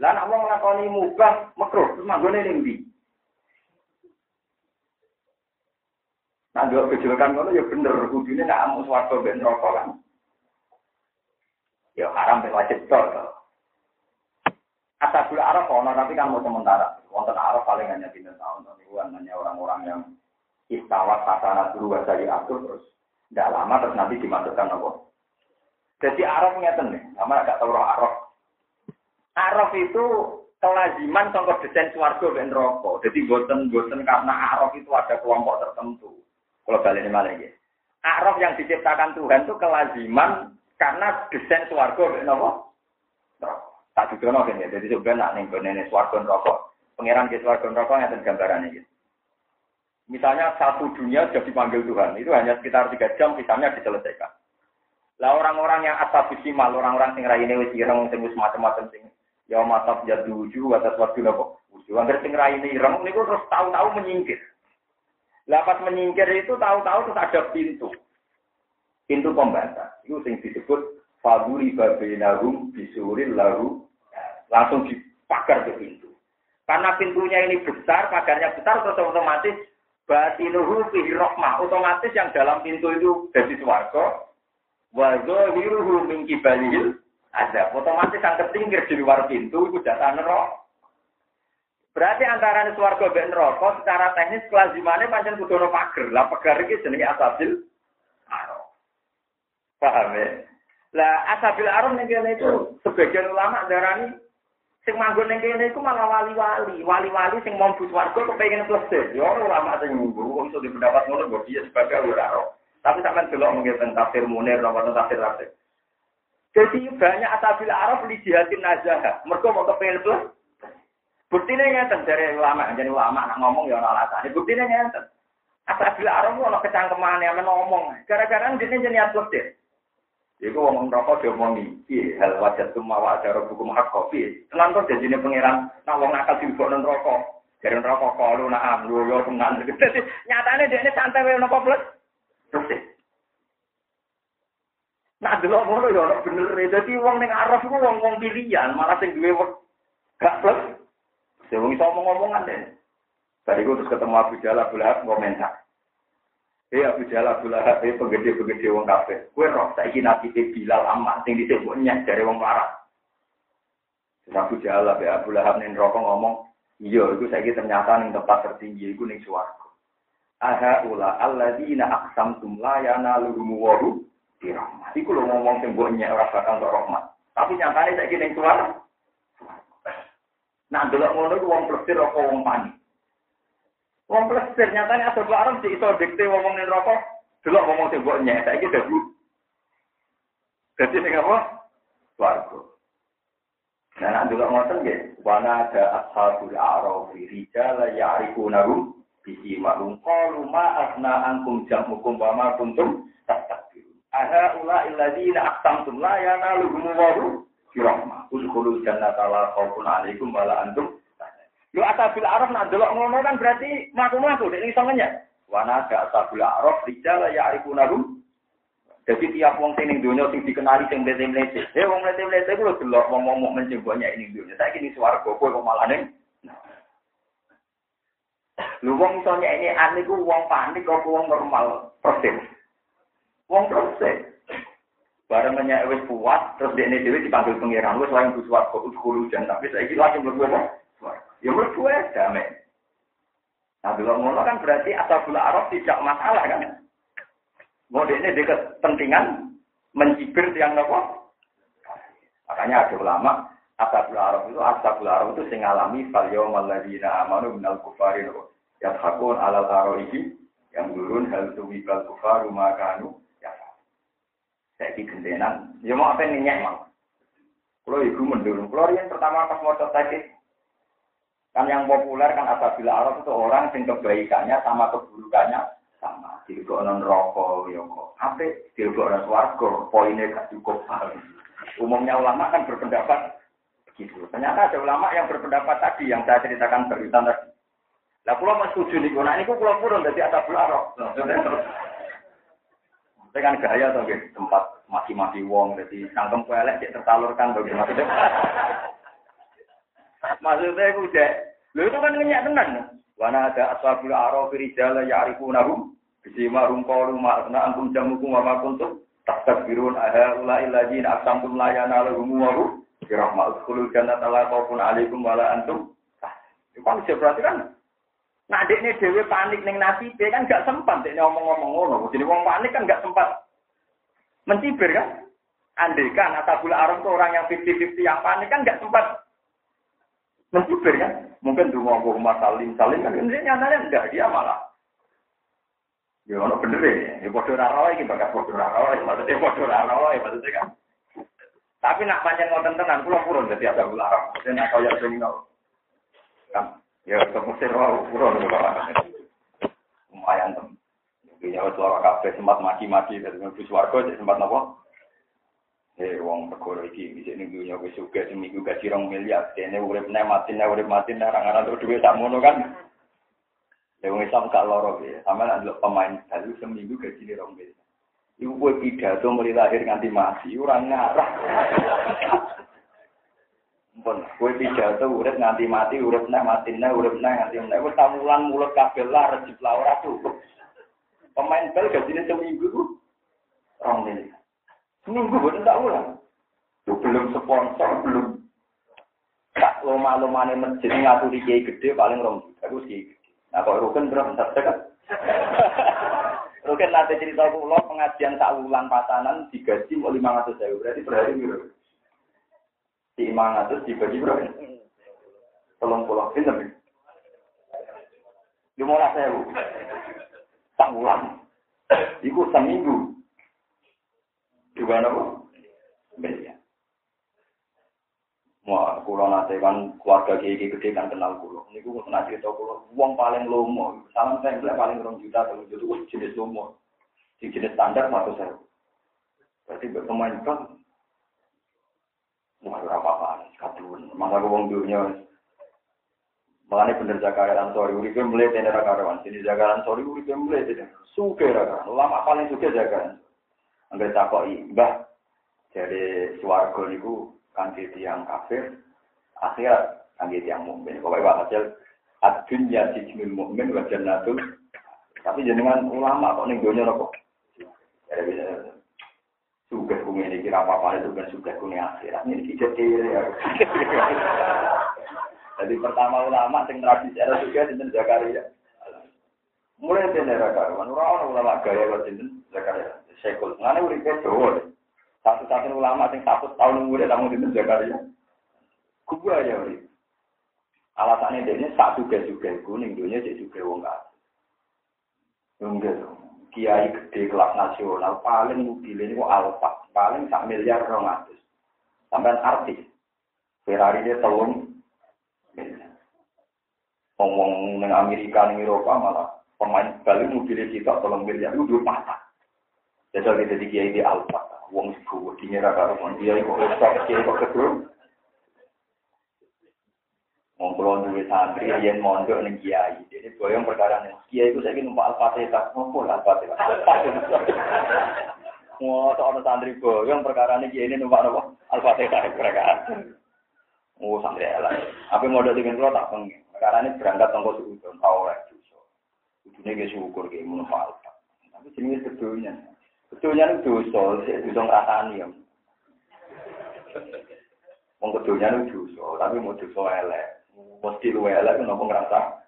Lah nak mau ngelakoni mubah, makruh, terus manggone ning ndi? Nah, dua kejelekan itu ya bener, kudune nak amu swarga ben rokok kan. Ya haram wajib tol. Asabul Arab ono tapi kan mau sementara. Wonten Arab paling hanya tiga tahun. Tapi hanya orang-orang yang istawa kasana dulu dari atur terus tidak lama terus nanti dimasukkan apa? Jadi Arab ngeten nih, nama agak tahu Arab. Arab itu kelaziman contoh desain suarga dan rokok. Jadi boten-boten karena Arab itu ada kelompok tertentu. Kalau balik ini mana ya? Arab yang diciptakan Tuhan itu kelaziman karena desain suarga rokok. Tak didono kan ya. Jadi sebenarnya nih nenek swarga rokok. Pangeran ke swarga rokok yang gambarannya gitu. Misalnya satu dunia sudah dipanggil Tuhan, itu hanya sekitar tiga jam, misalnya diselesaikan. Lah orang-orang yang atas simal, orang-orang sing raine wis ireng, sing wis macam-macam sing ya mata jadu uju atas waktu nopo. Uju angger sing raine ireng niku terus tahu-tahu menyingkir. Lah pas menyingkir itu tahu-tahu terus ada pintu. Pintu pembatas. Itu sing disebut Faduri babinahum bisuril lalu langsung dipagar ke pintu. Karena pintunya ini besar, pagarnya besar, terus otomatis batinuhu fihi. Otomatis yang dalam pintu itu dari swarga. Wa zahiruhu min ada. Otomatis yang ketinggir di luar pintu itu jatah neraka. Berarti antara swarga dan neraka secara teknis kelazimannya pancen kudu pagar. Lah pagar iki jenenge asabil Paham ya? Lah asabil arum ning kene itu sebagian ulama darani sing manggon ning kene iku malah wali-wali, wali-wali sing mau bus warga kepengin plesir. Yo ulama sing ngunggu kok iso dipendapat ngono kok dia sebagai ora Tapi sampean delok mungkin tentang tafsir Munir atau tafsir Rasul. Jadi banyak asabil arab li jihadin nazah. Mergo mau kepengin plus. Buktine ngeten dari ulama, jadi ulama nak ngomong ya ora alasane. Buktine ngeten. Asabil arab ono kecangkemane men ngomong. Gara-gara dene jenenge plesir. Iku wong rokok diomongi, iya hal wajah semua wajar hukum hak kopi. Tenan kok jadi pangeran, nak wong nakal juga non rokok. Dari rokok kalau nak amlu yo tenan. Nyatane dia ini santai wae nopo plus. Terus Nah, dulu ngono ya ora bener. Dadi wong ning araf iku wong-wong pilihan, malah sing duwe gak plus. Ya wong iso ngomong-ngomongan deh. Tadi gue terus ketemu Abu Abu Lahab komentar. Eh Abu Jalal Abu Lahab eh penggede-penggede wong kafir. Kue roh saiki nabi Bilal amat sing disebut nyek dari wong parah. Abu Jalal Abu Lahab ning rokok ngomong, iya itu saiki ternyata ning tempat tertinggi iku ning swarga. Aha ula alladzina aqsamtum la yanaluhum waru dirahmat. Iku lho ngomong sing mbok nyek bakal rahmat. Tapi nyatane saiki ning swarga. Nah, delok ngono ku wong plesir apa wong panik. Wong plesir nyatanya asal Arab di iso dikte ngomong ning rokok, delok ngomong sing mbok nyek saiki dadi. Dadi sing apa? Swarga. Nah, nak delok ngoten nggih, wana ada ashabul a'raf rijal ya'rifunahum bisi ma'lum qalu ma asna ankum jamukum wa ma kuntum tastakbirun. Aha ula illadzina aqsamtum la yanaluhum wa rahmah. Udkhulul jannata la khaufun 'alaikum wa la antum Lu asabil araf nak delok ngono kan berarti maku-maku nek iso ngenyek. Wana ga asabil araf rijal ya arifunahu. Jadi tiap wong sing ning donya sing dikenali sing mlete-mlete. Eh wong mlete-mlete ku lho delok wong wong mukmin sing banyak ning donya. Saiki ning swarga kowe kok malah ning Lu wong iso nyek ane ku wong panik kok wong normal persis. Wong persis. Barang menyek wis puas, terus dia dhewe dipanggil pangeran wis lain buswat kok kulo jan tapi saiki langsung berbuat. Ya merdu damai. Nah, kalau ngono kan berarti asabul Arab tidak masalah kan? Mode ini dekat pentingan mencibir tiang nopo. Makanya ada ulama asabul Arab itu asabul Arab itu sing alami fal yaumal ladzina amanu minal kufari nopo. Yathakun alal taroihi yang turun hal tuwibal kufaru makanu ya. Saya di gendenan. Ya mau apa nih mau? Kalau ibu mendulung. Kalau yang pertama pas mau tadi Kan yang populer kan apabila Arab itu orang yang kebaikannya sama keburukannya sama. non rokok, ya kok. Apa? non warga, poinnya gak cukup. Umumnya ulama kan berpendapat begitu. Ternyata ada ulama yang berpendapat tadi, yang saya ceritakan berita tadi. Lah pulau mas setuju nih, nah kok pulau purun dari atas Arab. Saya kan gaya tuh, tempat mati-mati wong, jadi sangkem kuelek tersalurkan bagaimana. Maksudnya itu udah, lu itu kan ngenyak tenan. Wana ada ashabul araf rijal ya'rifunahum bisima rum qalu ma asna antum jamukum wa kuntum Tastabirun aha ulai ladzina aqsamtum la yanaluhum wa birahmat khulul jannata la khaufun alaikum wa la antum. Itu kan berarti kan Nah, ini dewe panik neng nasi, dia kan gak sempat dia ngomong-ngomong ngono. Jadi wong panik kan gak sempat mencibir kan. Andai kan Atabul Aram itu orang yang 50-50 yang panik kan gak sempat mencibir kan. Mungkin dulu mau rumah saling saling kan ini nyatanya enggak dia malah. Ya ono bener ya, ya bodoh raro ini bakal bodoh raro, maksudnya bodoh raro, maksudnya kan. Tapi nak panjang ngoten tenan, pulau purun jadi Atabul Aram. Maksudnya nak kaya sing kan Ya ke Mesir wow, kurang lumayan tem. Ya suara kafe sempat maki-maki dari mlebu swarga sempat napa? Eh wong perkara iki bisa ning dunya wis suka seminggu gaji rong miliar, dene urip nek mati nek urip mati nek ora ngaran duwe tak mono kan. Ya wong Islam gak loro ya, sama nek pemain baru seminggu gaji rong miliar. Ibu kowe pidato mulai lahir nganti mati, ora ngarah. Pun kowe pidato urip nganti mati, urip neh mati neh, urip neh nganti neh. Wis tamulan mulut kabeh lah rejip lah ora cukup. Pemain bal gajine seminggu ku rong miliar. Seminggu boten tak ulang. Tuh, belum sponsor, belum tak loma-lomane masjid ngaturi kiai gede paling rong juta. Aku kiai gede. Nah kok rukun berapa kan? Rukun nanti cerita kula pengajian tak ulang pasanan digaji mau lima ratus ribu berarti per hari di imang atas dibagi berapa? Tolong pulang pinter nih. Lima sewu. Tanggulan. Iku seminggu. Juga apa? Miliar. Wah, kulo nate kan keluarga kiai gede kan kenal kulo. Niku kena cerita kulo. Uang paling lomo, salam saya paling rong juta atau juta jenis lomo. Di jenis standar satu sewu. Berarti berteman kan Wah, ora kadun. Mangga wong dunya Makanya bener sorry, uripe mulai tener karuan. Sini sorry, uripe mulai tener. Suke karuan. Lama paling suke Zakaria. Angger takoki, Mbah, jadi swarga niku kangge tiyang kafir, akhirat kangge tiyang mukmin. Pokoke hasil ad-dunya sijnul mukmin wa jannatul. Tapi jenengan ulama kok ning donya kok. Jadi Suka kumi ini kira apa-apa itu kan suka kumi akhirat. Ini tidak ya. Jadi pertama ulama yang tradisi ada juga di Zakaria. Mulai di daerah karuan, orang ulama gaya kalau di Zakaria. Sekul, mana udah kecil. Satu-satu ulama yang satu tahun muda tamu di Zakaria. Gua ya uri. Alasannya dia sak juga juga kuning, dunia jadi juga wong. Enggak dong kiai gede kelas nasional paling mobil ini alfa paling sak miliar rong atus. Sampai artis. Ferrari dia telung. Ngomong neng Amerika neng Eropa malah pemain balik mobilnya kita tolong miliar itu dua mata jadi kita di kiai di alfa wong sih di nyerah karo dia kok stop kiai kok kedua Wong kula duwe santri yen mondok ning kiai. Dene boyong perkara ning kiai iku saiki numpak Al-Fatihah, ngopo Al-Fatihah. Wah, tok ana santri boyong perkara ning kiai ini numpak napa? Al-Fatihah perkara. Oh, santri ala. Apa modal dengan kula tak pengen. Perkara ini berangkat tongko suudon, tau ora dosa. Kudune ge syukur ge mun Tapi jenenge sedonya. Sedonya itu dosa, sik dosa ngrasani ya. Wong kedonya itu dosa, tapi mau dosa elek mesti lu elek nopo ngerasa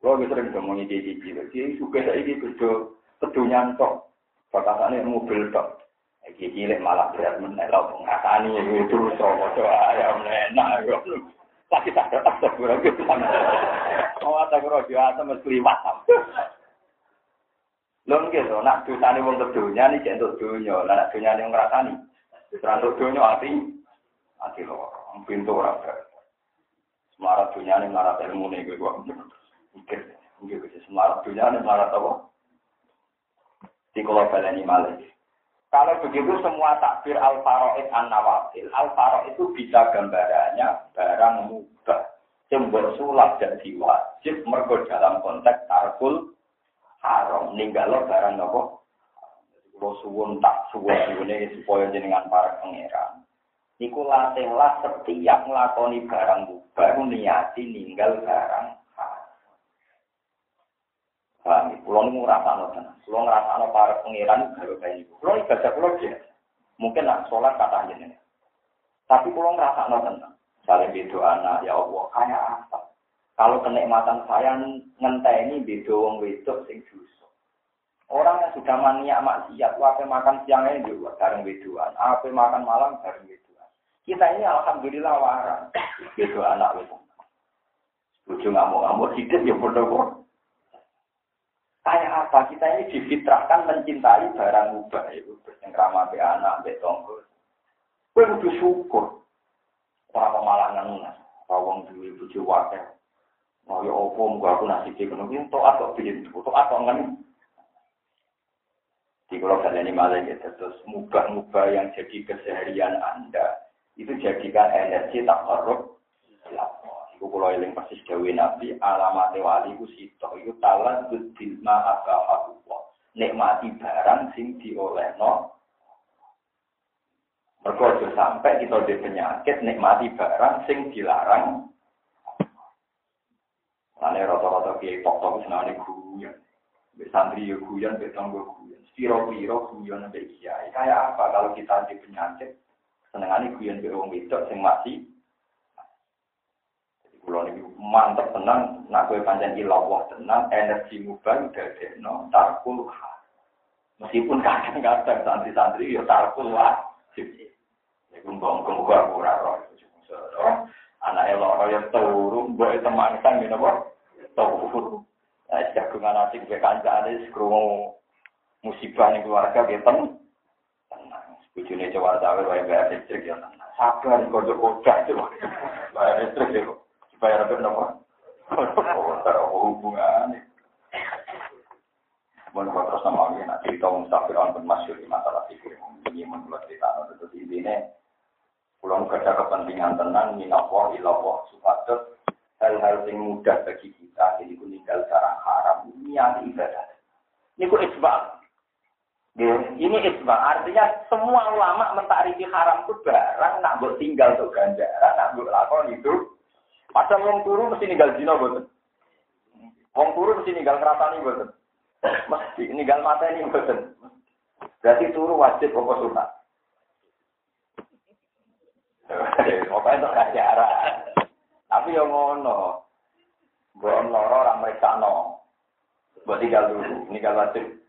lo bisa sering ngomong iki iki iki suka saya iki kerja kedunya tok batasannya mobil tok. Iki cilik malah berat meneh lo ngrasani itu so doa ya enak lagi tak ada tak kurang gitu. Mau ada kurang dia atau mesti liwat lo gitu nak dosane wong kedunya nih jentuk dunya lah nak dunya nih ngrasani Terus dunya ati ati lo pintu ora Semarat dunia ini melarat ilmu nih gue gua mikir, gue semarat dunia ini melarat apa? Di kalau malih. Kalau begitu semua takbir al faroid an nawafil, al faroid itu bisa gambarannya barang mudah. Cembur sulap jadi wajib mergo dalam konteks tarkul haram ninggalo barang nopo. Kalau suwun tak suwun ini supaya jenengan para pangeran. Iku latihlah setiap ngelakoni barang baru niati ninggal barang Paham? Kulo niku ngrasakno tenan. Kulo ngrasakno para pangeran gawe kaya niku. Kulo ibadah kulo biasa. Mungkin nak sholat kata jenengan. Tapi kulo ngrasakno tenan. Saling beda anak, ya Allah, kayak apa? Kalau kenikmatan saya ngenteni beda wong wedok sing dosa. Orang yang sudah mania maksiat, apa makan siangnya juga bareng wedoan, apa makan malam bareng wedoan. Kita ini alhamdulillah waras. Beda anak wedok. Ujung ngamuk-ngamuk hidup ya bodoh Kayak apa? Kita ini difitrahkan mencintai barang mubah itu. Yang ramah be anak, be tonggo. Kue kudu syukur. Orang malah ngenas. Rawang duwe bojo wakil. Mau ya opo muga aku nasib iki ngono iki tok atau biyen tok atau ngen. Di kalau kalian ini malah ya terus mubah-mubah yang jadi keseharian Anda itu jadikan energi tak korup Iku kula eling persis dawuh Nabi, alamat wali ku sito iku talan bil ma aka Allah. Nikmati barang sing diolehno. Mergo aja sampai kita di penyakit nikmati barang sing dilarang. Ane rata-rata kiai tok-tok senane guyon. Mbek santri yo guyon, mbek tanggo guyon. Piro-piro guyon mbek kiai. Kayak apa kalau kita di penyakit senengane guyon mbek wong wedok sing masih Kulo niki mantep tenang, nak kowe pancen ilawah tenang, energi mubah no tarkul Meskipun kadang-kadang santri-santri ya tarkul wajib. Iku muga-muga aku ora roh. Anak elok ya turu, mbok teman kan ngene apa? Turu. Nah, jagungan asik ke kancane krungu musibah ning keluarga ge tenang. Bujune cewek cawe wae bayar listrik ya. Sabar kok kocak coba. Bayar listrik ya bayar apa nopo? Hubungan. Mohon kau terus nama lagi nak cerita mustafir on masyur di masalah fikir ini menurut cerita itu ini pulang kerja kepentingan tenang minallah ilallah supados hal-hal yang mudah bagi kita jadi meninggal cara haram niat ibadah ini ku isbal ini isbal artinya semua ulama mentarifi haram itu barang nak buat tinggal tuh ganjaran nak buat lakon itu Padahal wong turu mesti ninggal zina boten. Wong turu mesti ninggal ngrasani boten. Mesti ninggal mata ini boten. Berarti turu wajib apa sunat? Pokoknya untuk kajaran. Tapi yang ngono. Mbok loro ora mriksakno. Mbok tinggal dulu, ninggal wajib.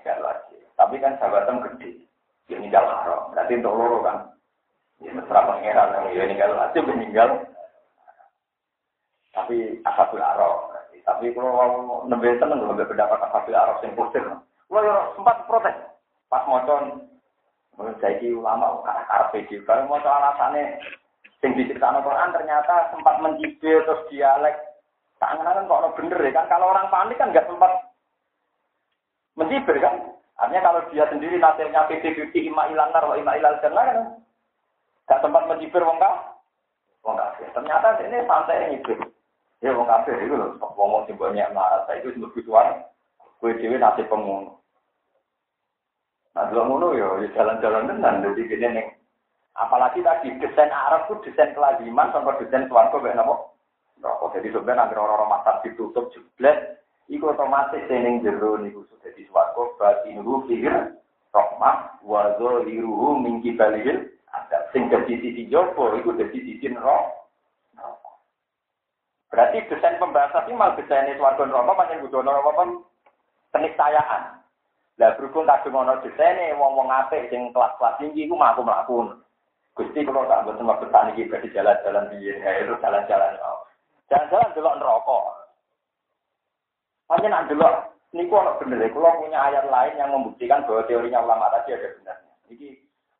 Ninggal wajib. Tapi kan sahabatnya gede. Ya ninggal haram. Berarti untuk loro kan. Ya mesra pangeran ya ninggal wajib meninggal tapi asabul arok. Tapi kalau mau nembe tenang kalau pendapat asabul arok yang kusir. Kalau ya sempat protes. Pas mocon, menurut ulama karpe iki. Kalau mau alasannya sing diceritakan Quran ternyata sempat mencibir terus dialek. Tangan kan kok bener ya kan? Kalau orang panik kan nggak sempat mencibir kan? Artinya kalau dia sendiri nasirnya PT-PT ima ilanar wa ima ilal jannah kan? Gak sempat mencibir wong kah? Wong kafir. Ternyata ini santai nyibir. Ya wong kafir itu lho, wong sing banyak marah itu sebut kutuan, kue dewi nasib pengun. Nah, dua ngono ya, ya jalan-jalan tenan, jadi gini nih. Apalagi tadi desain Arab itu desain kelaziman sampai desain suarco kayak nopo. Rokok jadi sebenarnya nanti orang-orang masak ditutup jeblet, iku otomatis sening jero niku sudah di suarco berarti nuru fikir rohmah wazo liruhu mingki balil ada sing dari sisi jopo itu dari sisi roh Berarti desain pembahasan ini malah desain itu warga neraka panjang butuh neraka keniscayaan. Lah berhubung kadung ana desaine wong-wong apik sing kelas-kelas tinggi iku mah aku mlaku. Gusti kalau tak mboten waktu tani iki berarti jalan-jalan piye ya itu jalan-jalan. Jalan-jalan delok neraka. Hanya nak delok niku ana bener kalau punya ayat lain yang membuktikan bahwa teorinya ulama tadi ada benarnya. Iki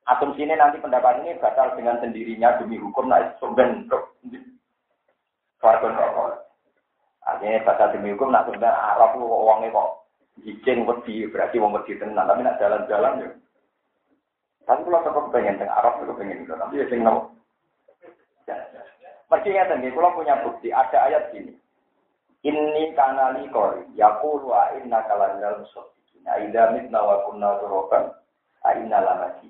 asumsinya nanti pendapat ini batal dengan sendirinya demi hukum nah sumben Farkon rokok. Artinya bahasa demi hukum nak sebenarnya Arab kok uangnya kok izin wedi berarti wong wedi tenan tapi nak jalan-jalan ya. Tapi kalau tetap pengen teng Arab itu pengen itu tapi ya sing nopo. Mesti ngeten nggih kula punya bukti ada ayat gini. Ini kanali kori yaqulu wa inna kalal musaddiqin. Aida mitna wa kunna turaban aina lamati.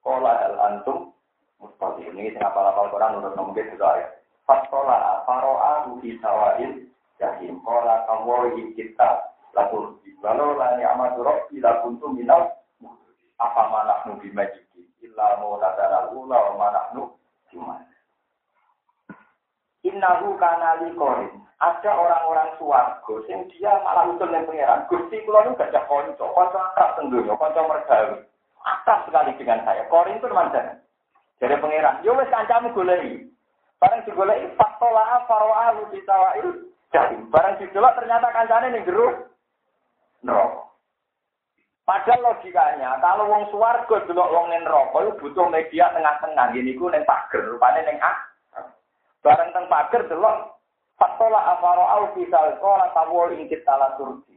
Qala hal antum mustaqim. Ini sing apal-apal Quran menurut nomor itu ayat. Fasola faro'a di sawail jahim. Kola kawoi kita lalu walau la ni'matu rabbi la kuntu minal apa mana nu bimajiki illa mau tadara ula wa manahnu cuma Innahu kana korin. Ada orang-orang suwargo sing dia malah usul yang pangeran. Gusti kula nu gak ada kanca, kanca akrab tenggono, kanca mergawe. Akrab sekali dengan saya. Korin itu mantan. Jadi pangeran, yo wis kancamu goleki. Barang digoleki fatola farwa lu bitawail jahim. Barang didelok ternyata kancane ning jero neraka. Padahal logikanya, kalau wong suwargo delok wong ning neraka butuh media tengah-tengah. Gini ku ning pager, rupane ning ah. Barang teng pager delok fatola afaro au fisal kola tawol ingkit tala turki.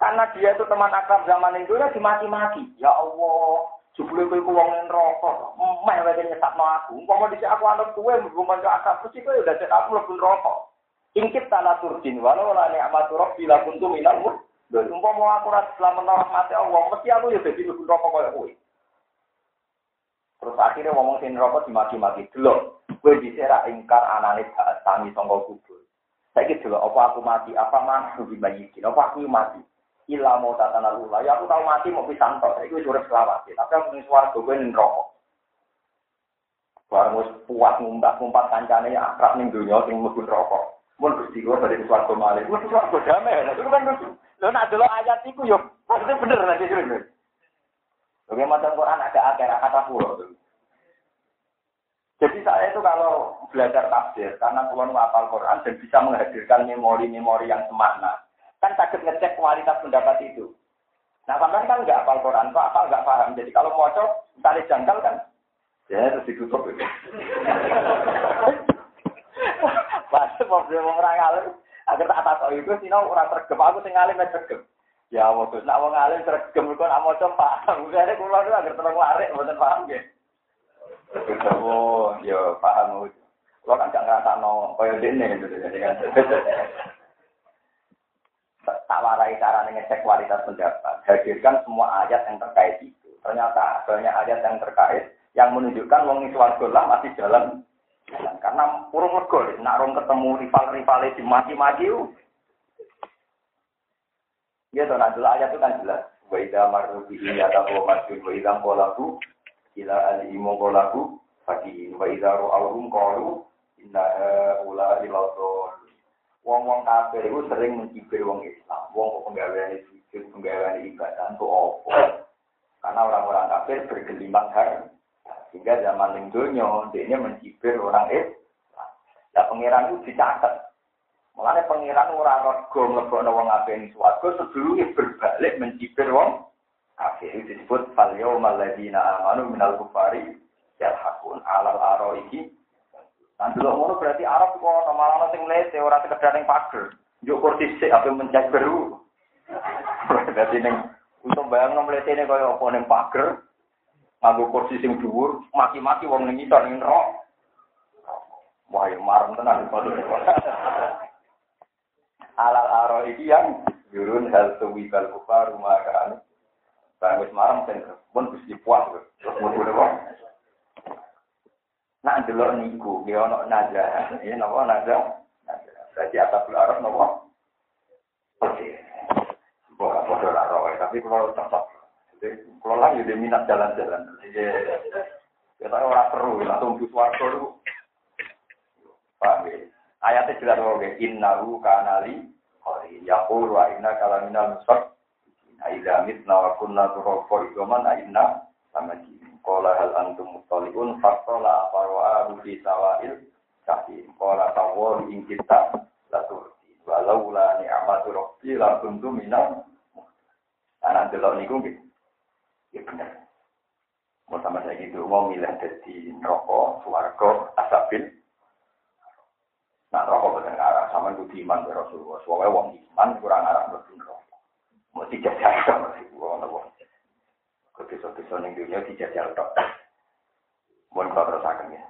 Karena dia itu teman akrab zaman itu ya dimaki-maki. Ya Allah, Jebule kowe ku wong neraka. Meh wae nyesakno aku. Umpama dhisik aku anut kowe mlebu manca akal mesti kowe udah cek aku mlebu neraka. Ingkit tanah turjin walau la ni'matu rabbi la kuntu minal mudhil. Umpama aku ora selamat rahmate Allah, mesti aku ya dadi mlebu neraka koyo kowe. Terus akhirnya ngomong sing neraka dimaki-maki delok. Kowe dhisik ra ingkar anane saat tangi sangka kubur. Saiki delok apa aku mati, apa mana dibayikin, apa aku mati ilah mau tatana lula. Ya aku tahu mati mau pisang tok. Itu sudah selawat. Tapi aku nih suara gue nih rokok. Barang puas ngumbak ngumpat kancane ya akrab ning donya sing mlebu rokok. Mun Gusti kula dari swarga malih. Wis swarga damai. Itu kan. Lho nak delok ayat iku yo maksudnya bener nanti jujur. Oke, macam Quran ada akhir kata pulau. Jadi saya itu kalau belajar tafsir, karena pulau hafal Quran dan bisa menghadirkan memori-memori yang semakna, Kan sakit ngecek kualitas pendapat itu. Nah, sampai kan nggak apal Quran, kok apal nggak paham. Jadi kalau mau cok, tarik jangkal kan, ya terus ditutup itu. Pasti mau orang ngalim, agar tak tahu itu sih, orang tergem, aku sing ngalim tergem. Ya Allah, nak wong ngalim tergem, kok nak mau coba paham. Jadi kulo itu agar terang lari, bukan paham ya. Oh, ya paham. Lo kan gak ngerasa no, kaya dene gitu. Jadi kan tak warai cara ngecek kualitas pendapat. Hadirkan semua ayat yang terkait itu. Ternyata banyak ayat yang terkait yang menunjukkan wong swarga lah masih jalan. Karena urung lego, nak rong ketemu rival-rival di mati-mati Ya tuh, nah ayat itu kan jelas. Wa idza marru bi yatahu masjid wa idza qalaku ila al-imu qalaku fakihin wa idza ru'awhum qalu inna ula ilaudun Wong-wong kafir itu sering mencibir wong Islam. Wong penggawean sujud, penggawean ibadah untuk opo. Karena orang-orang kafir bergelimang har. Sehingga zaman yang dunia, dia mencibir orang Islam. Ya pengiran itu dicatat. Mulanya pengiran orang rogo ngelebokno wong ngabeni suwargo sebelumnya berbalik mencibir wong kafir. Disebut fal yawmal ladina amanu minal kufari yalhaqun alal aroiki Nah, dulu ngono berarti Arab kok ono malah sing lete ora sekedar ning pager. Njuk kursi sik ape mencak beru. Berarti ning untuk bayang nom letene kaya apa ning pager. Nganggo kursi sing dhuwur, maki-maki wong ning ngisor ning rok. Wah, marem tenan kok. Alal aro iki yang yurun hal tuwi kal kufar rumah kan. Bang wis marem sing pun wis puas terus mulu Nak delok niku, ya ono naja, ya napa naja? Berarti atas arah napa? Bukan bodoh lah roh, tapi kalau cocok. Kalau lah jadi minat jalan-jalan. Kita orang perlu langsung warga dulu. Paham ya? Ayatnya jelas bahwa innahu kanali qari yaqulu wa inna kalaminal mitna wa kunna turqa idoman inna sama Kola hal antum mutoliun fakola farwa rufi sawail kahim. Kola tawol ing kita laturti. Walau la ni'amatu rabbi la kuntu minal Anak delok niku nggih. Ya bener. Mau sama saya gitu, mau milih jadi rokok, suarga, asabil. Nah, rokok bener arah sama itu iman ke Rasulullah. Soalnya wong iman kurang arah betul rokok. Mau tiga jam masih wong wong. Kedesa-desa ning dunia dijajal tok. Mohon kula terusaken ya.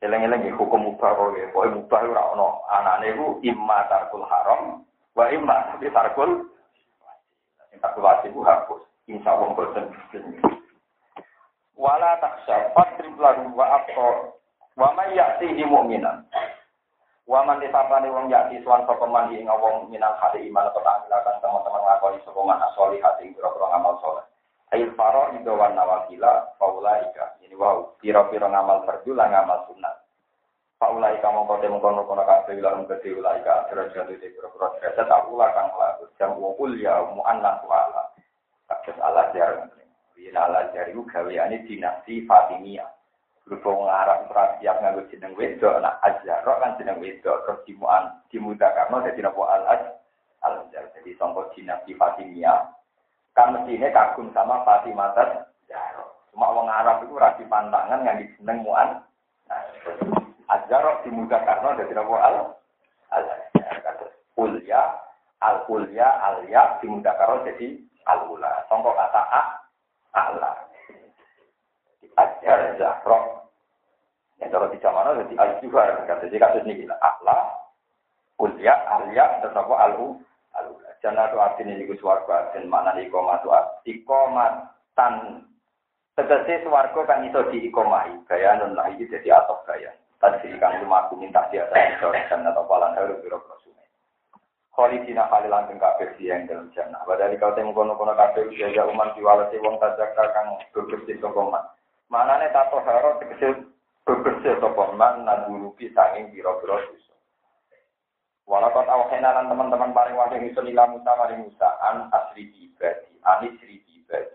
Eleng-eleng ya hukum mubah kok ya. Pokoke mubah ora ono. Anane iku imma tarkul haram wa imma tapi tarkul sing tarkul wajib ku hapus. Insyaallah boten. Wala taksha fatrib lahu wa aqta wa may ya'tihi mu'minan. Waman disapane wong yakti suwan sapa man ing wong minal hadi iman tak silakan teman-teman ngakoni sapa man asoli hati ing pira ngamal saleh. Ail faro ido wan nawakila faulaika. Ini wow, pira-pira ngamal fardu lan ngamal sunat. Faulaika mongko temu kono kono kabeh lan gede ulaika derajat iki pira-pira derajat tak ula kang laku jam ul ya muannas wala. Kados ala jar. Yen ala jar gaweane dinasti Fatimiyah. Berhubung Arab ora siap nganggo jeneng wedok, nak Azhar kan jeneng wedok terus dimuan dimudakno dadi napa al al Jadi sangka dinasti Fatimiyah kan mestine kagum sama Fatimah Zahra. Cuma wong Arab itu ora pantangan nganggo jeneng muan. Nah, Azhar dimudakno dadi napa al al Ulya, al ulya, al ya dimudakno dadi al ula. Kata a, Allah. Ajar Zahra yang kalau di zaman jadi al juhar kata jadi kasus ini gila akla ulia alia tetap alu alu. Jangan tuh artinya juga suarga dan mana ikomatu ikomatan tegese suarga kan itu di ikomai gaya non lagi jadi atau gaya tadi kan cuma aku minta dia saya dan atau palan harus biro sungai. Khalidina khalilan kang kabeh yang dalam jannah. Padahal kau temu kono-kono kabeh ya umat diwalasi wong tajaka kang bebersih saka man. Manane tato haro tegese bebersih sapa man nadulupi sanging pira-pira dosa. Walakot awhena lan teman-teman paling wahyu iso lila Musa maring Musa an asri ibadi, an asri ibadi.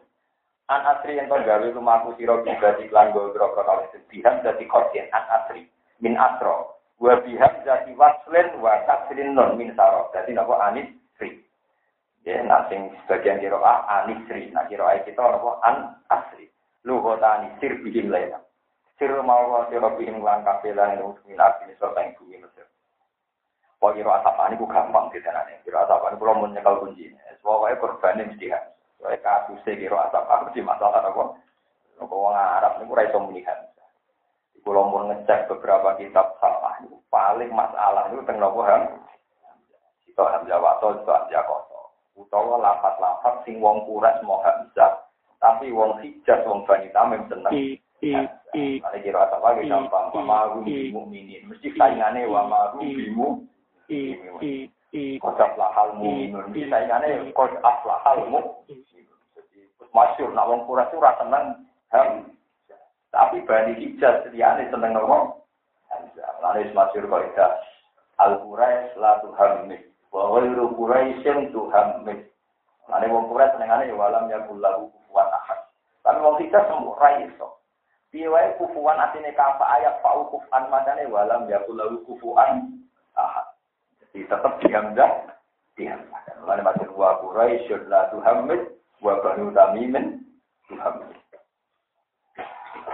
An asri kau gawe lumaku sira ibadi lan go groko kali sedihan dadi kodien an asri min asro. Wa biham jadi waslin wa non min saro. Dadi napa anis sri. Ya, sing sebagian kira ah anisri, nah kira kita napa an asri. Luhotani sir bihim lainah. Siro mau wa siro bihim lan kafilan yang min abdi serta yang bumi Mesir. Wah kira asapan itu gampang di nih. Kira asapan itu belum menyekal kunci. Pokoknya korbannya mesti kan. Soalnya kasusnya kira asapan mesti masalah apa. Nopo wong Arab ini kurang iso melihat. Kalau mau ngecek beberapa kitab salah itu paling masalah itu tentang nopo ham. Itu hamzah wato, itu hamzah koto. Utawa lapat-lapat sing wong kuras mau hamzah. Tapi wong hijaz, wong bani tamim seneng. Ada kira apa lagi gampang. Wa ma'ru mukminin. Mesti saingannya wa ma'ru bimu. Kod aflahal mu'minun. Mesti saingannya kod aflahal mu'minun. Masyur. Nak wong kuras itu rasa seneng. Ham. Tapi bani hijaz. Liane seneng nopo. Lalu masyur kok itu. Al-Quraish la tuhammis. Wa ghairu Quraisyin tuhammis. Lalu wong kuras senengannya ya walam ya kullahu kufuan ahad. Tapi wong hijaz semua raiso. Piye kufuan atine kafa ayat fa kufan madane walam ya kulau kufuan ahad. Jadi tetap diam dah diam. Mulane maksud wa Quraisy la tuhammid wa banu tamimin tuhammid.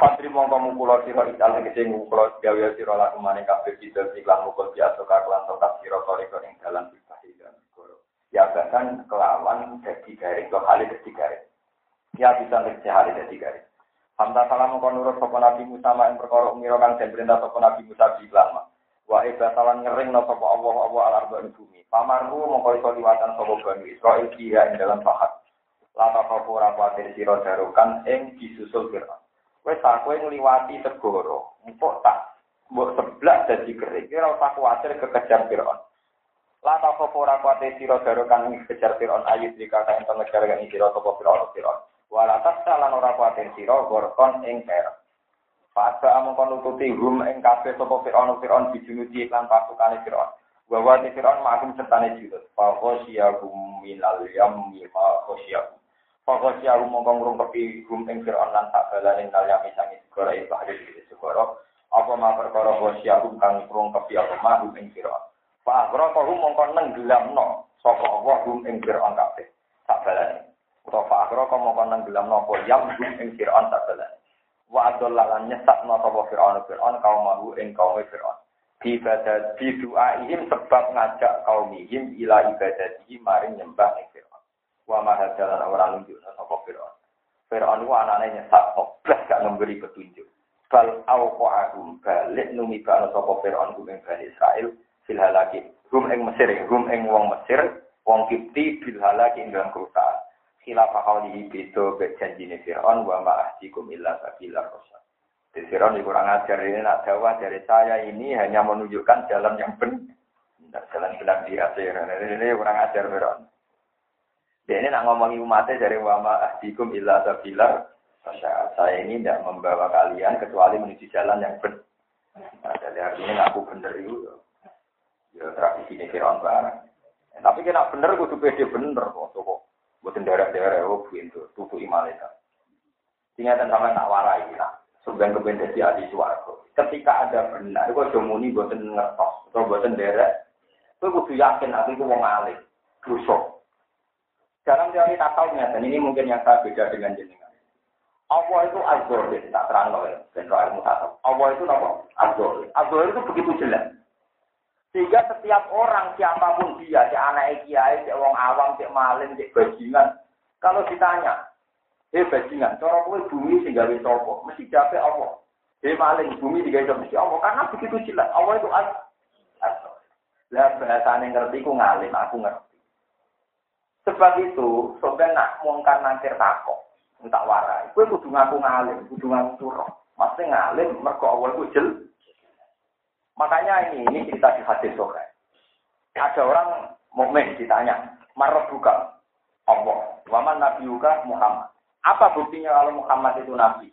Fadri mongko mukula sira ical tegese mukula gawe sira laku maning kabeh bidal iklan mukul biasa kaklan tetap sira koreko ing dalan bidal Ya bahkan kelawan jadi garing, kok kali jadi garing. Ya bisa terjadi hari jadi garing. Hamta salam kon nurut sapa Nabi Musa mak perkara umira kang den perintah sapa Nabi Musa bilang. Wa ibatalan ngering no sapa Allah Allah al arba bumi. Pamaru mongko iso liwatan sapa Bani Israil dia ing dalam pahat. Lata kau ora kuatir sira darukan ing disusul Fir'aun. Wes aku ngliwati segoro, empuk tak mbok sebelah dadi kering. Ora usah kuatir kekejar Fir'aun. Lata kau ora kuatir sira darukan ing kejar Fir'aun ayu dikata ento ngejar kang sira sapa Fir'aun Fir'aun. Walatas salan ora kuatir sira gorkon ing perak. Pada among kon nututi hum ing kabeh sapa Firaun Firaun dijunuti iklan pasukane Firaun. Bahwa di Firaun makum sertane jilid. Fakosya hum minal yammi fakosya. Fakosya hum mongkong ngurung kepi hum ing Firaun lan tak balane nal yami sangi segara ing bahari di. Apa ma perkara fakosya hum kang kepi apa ma hum ing Firaun. Fakro hum mongkong nenggelamno sapa Allah hum ing Firaun kabeh. Tak balane. Utawa fakro kau mau konang gelam nopo yang bum ing Fir'aun sabelan. Wa adolla lan nyesat nopo Fir'aun Fir'aun kaum mahu ing kaum Fir'aun. Ibadah di ihim sebab ngajak kaum ihim ila ibadatihi maring nyembah ing Fir'aun. Wa mahadalan orang nunjuk nopo Fir'aun. Fir'aun itu anaknya nyesat, oblas gak memberi petunjuk. Bal awqa'ahum balik numi ba'na sopo Fir'aun kum ing Bani Israel fil halaki. Rum ing Mesir, rum ing wong Mesir, wong Kipti bil halaki ing dalam kerusahaan khilafah qawlihi beda be janjine Fir'aun wa ma ahdikum illa sabila rasul. Di Firon kurang ajar ini nak dakwah dari saya ini hanya menunjukkan jalan yang benar, jalan benar di akhir. Ini kurang ajar Firon. Dia ini nak ngomongi umatnya dari wama ahdikum illa sabilar. Saya ini tidak membawa kalian kecuali menuju jalan yang benar. Nah, dari hari ini ngaku benar itu. Ya tradisi ini Firon barang. Tapi kena bener kudu pede bener kok. Buatin daerah-daerah oh pintu tutu imalita. Tinggal sama tak warai lah sebagian kemudian jadi ahli suaraku. Ketika ada benar, kok jomuni buatan ngertos atau buatan derek, itu kudu yakin aku itu mau alim, busuk. Dalam teori takalnya, dan ini mungkin yang saya beda dengan jenengan. Allah itu azzolim, tak terang loh ya, ilmu tatal. Allah itu apa? Azzolim. Azzolim itu begitu jelas. Sehingga setiap orang, siapa pun dia, si anak kiai, si orang awam, si maling, si bajingan, kalau ditanya, Eh bajingan, cara kowe bumi sing gawe sapa? Mesti jape Allah. Eh maling bumi digawe mesti Allah karena begitu jelas Allah itu as. Lah bahasane ngerti ku ngalim, aku ngerti. Sebab itu, sampai nak mungkar nantir takok, tak warai. Kowe kudu ngaku ngalim, kudu ngaku turun. Mesti ngalim mergo Allah itu jel. Makanya ini, ini cerita di hadis sore. Ada orang mukmin ditanya, marah buka Allah, waman nabi Muhammad. Apa buktinya kalau Muhammad itu nabi?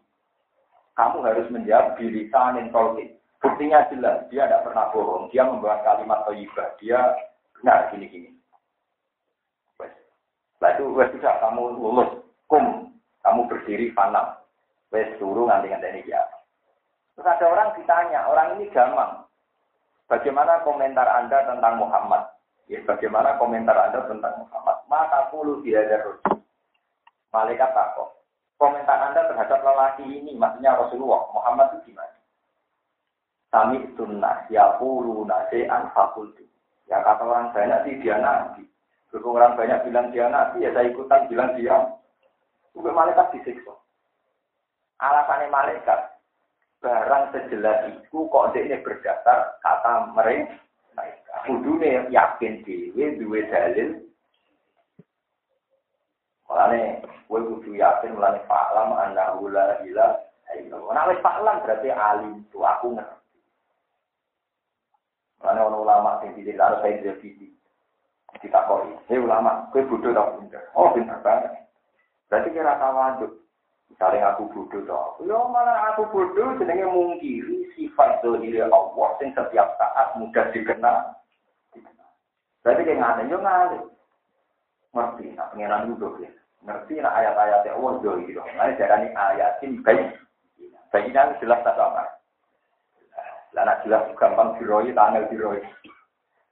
Kamu harus menjawab diri sanin tolkin. Buktinya jelas, dia tidak pernah bohong. Dia membawa kalimat toyibah. Dia benar gini-gini. Itu, wes sudah kamu lulus. Kum, kamu berdiri fanam. Wes suruh nganti nganti ini ya. Terus ada orang ditanya, orang ini gampang. Bagaimana komentar Anda tentang Muhammad? Ya, bagaimana komentar Anda tentang Muhammad? Maka puluh ada Malaikat takut. Komentar Anda terhadap lelaki ini, maksudnya Rasulullah, Muhammad itu gimana? Kami sunnah, ya pulu nase'an fakultu. Ya kata orang banyak sih dia nabi. Kalau orang banyak bilang dia nabi, ya saya ikutan bilang dia. Juga malaikat disiksa. Alasannya malaikat, barang sejelas itu kok ini berdasar kata mereka. Kudune yakin dewe, duwe dalil, Mulane kowe kudu yakin mulane fa'lam annahu la ilaha illallah. Nek wis fa'lam berarti alim tu aku ngerti. Mulane ono ulama sing harus saya jadi kita koi. Hei ulama, kowe bodoh tak pinter. Oh pinter banget. Berarti kira tawaduk. Misalnya aku bodoh toh. Yo malah aku bodoh jenenge mungkiri sifat diri Allah sing setiap saat mudah dikenal. Berarti kayak ngane yo ngane. Ngerti, nah pengenan itu ya ngerti nak ayat-ayat yang Allah do gitu. Nah, ayat ayatin baik. Baiknya jelas tak apa. Lah nak jelas gampang diroi, tanah diroi.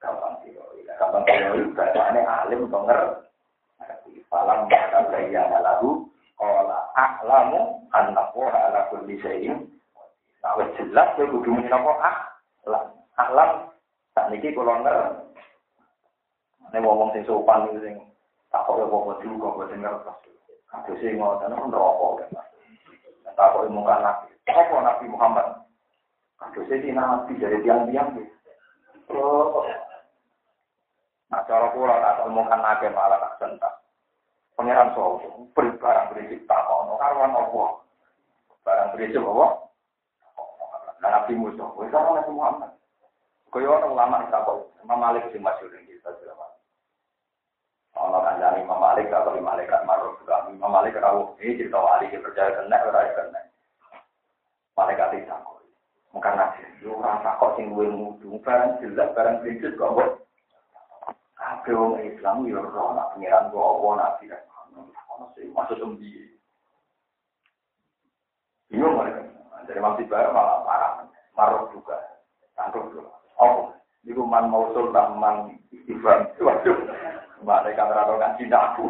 Gampang diroi. Gampang diroi bahasane alim atau ngerti. Falam maka bayyana lagu qala a'lamu annahu ala kulli syai'in. Nah, wis jelas kowe kudu muni napa a'lam. A'lam sak niki kula ngerti. Nek ngomong sing sopan sing tak kok apa dulu kok boten ngertos. Kabeh sing ngoten kan rokok kan. Tak kok ilmu kan nabi. Apa Nabi Muhammad? Kabeh sing nabi dari tiang-tiang Oh. Nah, cara kula tak ilmu kan malah tak sentak. Pangeran Sowo, beri barang prinsip tak ono karuan apa? Barang prinsip apa? Nah, Nabi Musa, wis ora Nabi Muhammad. Kaya orang ulama kok, Imam Malik sing masyhur iki kita Ono kancane Imam Malik atau malaikat maruf juga. Imam Malik rawuh ini cerita wali dia percaya kena ora kena. Malaikat takut. Mungkin nanti yo ora takut sing gue mudu barang jelas barang prinsip kok. Kabeh wong Islam yo ora nak pengiran kok apa nabi kan. Ono sing maksud tembi. Bingung mereka. Dari masih baru malah marah. Maruf juga. Tangkap juga. Oh, itu man mausul man istighfar. Waduh. Malaikat atau ngaji aku.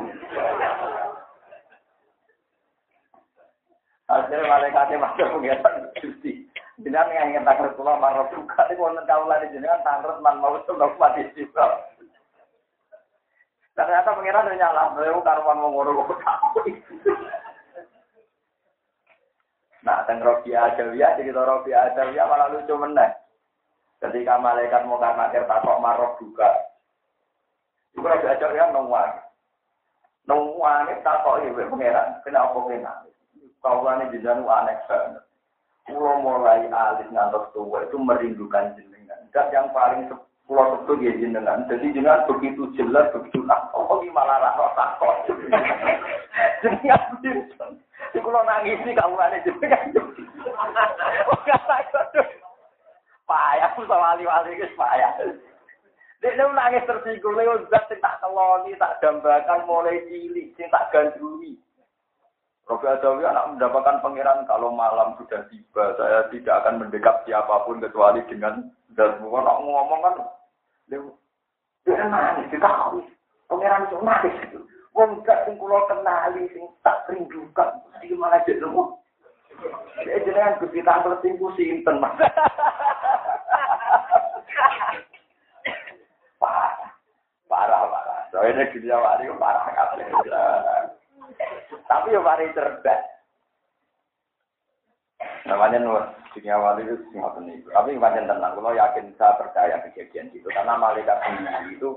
Akhirnya malaikatnya masuk pengiran justi. Jangan yang ingin tak Rasulullah marah juga. Ini kalau tahu lagi jenengan tangkrut man mau nggak mati juga. Ternyata pengiran udah nyala. Lalu karuan mau ngurus Nah, teng Robia Adawiyah, jadi Robia Adawiyah malah lucu meneh. Ketika malaikat mau karena takok marok juga, Iku ora diajak ya nongwan. Nongwan tak kok iki pengeran, kenapa kena? Kaulane jenengan aneh banget. Pulau mulai alis ngantos tua itu merindukan jenengan. Dan yang paling pulau itu dia jenengan. Jadi jenengan begitu jelas, begitu tak. Oh, malah rasa takut. Jenengan begitu. Si kulo nangis sih kamu ada jenengan. Oh. Payah, sama wali-wali itu payah. Dia nangis tersinggung, lewat zat tak keloni, tak dambakan mulai cilik, yang tak gandrungi. Robi Adawi anak mendapatkan pangeran kalau malam sudah tiba, saya tidak akan mendekat siapa pun kecuali dengan dan nak ngomong kan, dia nangis, ditahui. Pangeran itu nangis itu. Wong gak sing kula kenali sing tak rindukan, iki malah jadi nemu. Dia jenengan Gusti Tampil sing ku sinten, Mas. parah, parah, parah. Soalnya dunia wali parah kabeh. Tapi ya mari cerdas. Namanya nur dunia wali itu semua itu. Tapi macam tenang, kalau yakin saya percaya kejadian itu karena malaikat sendiri itu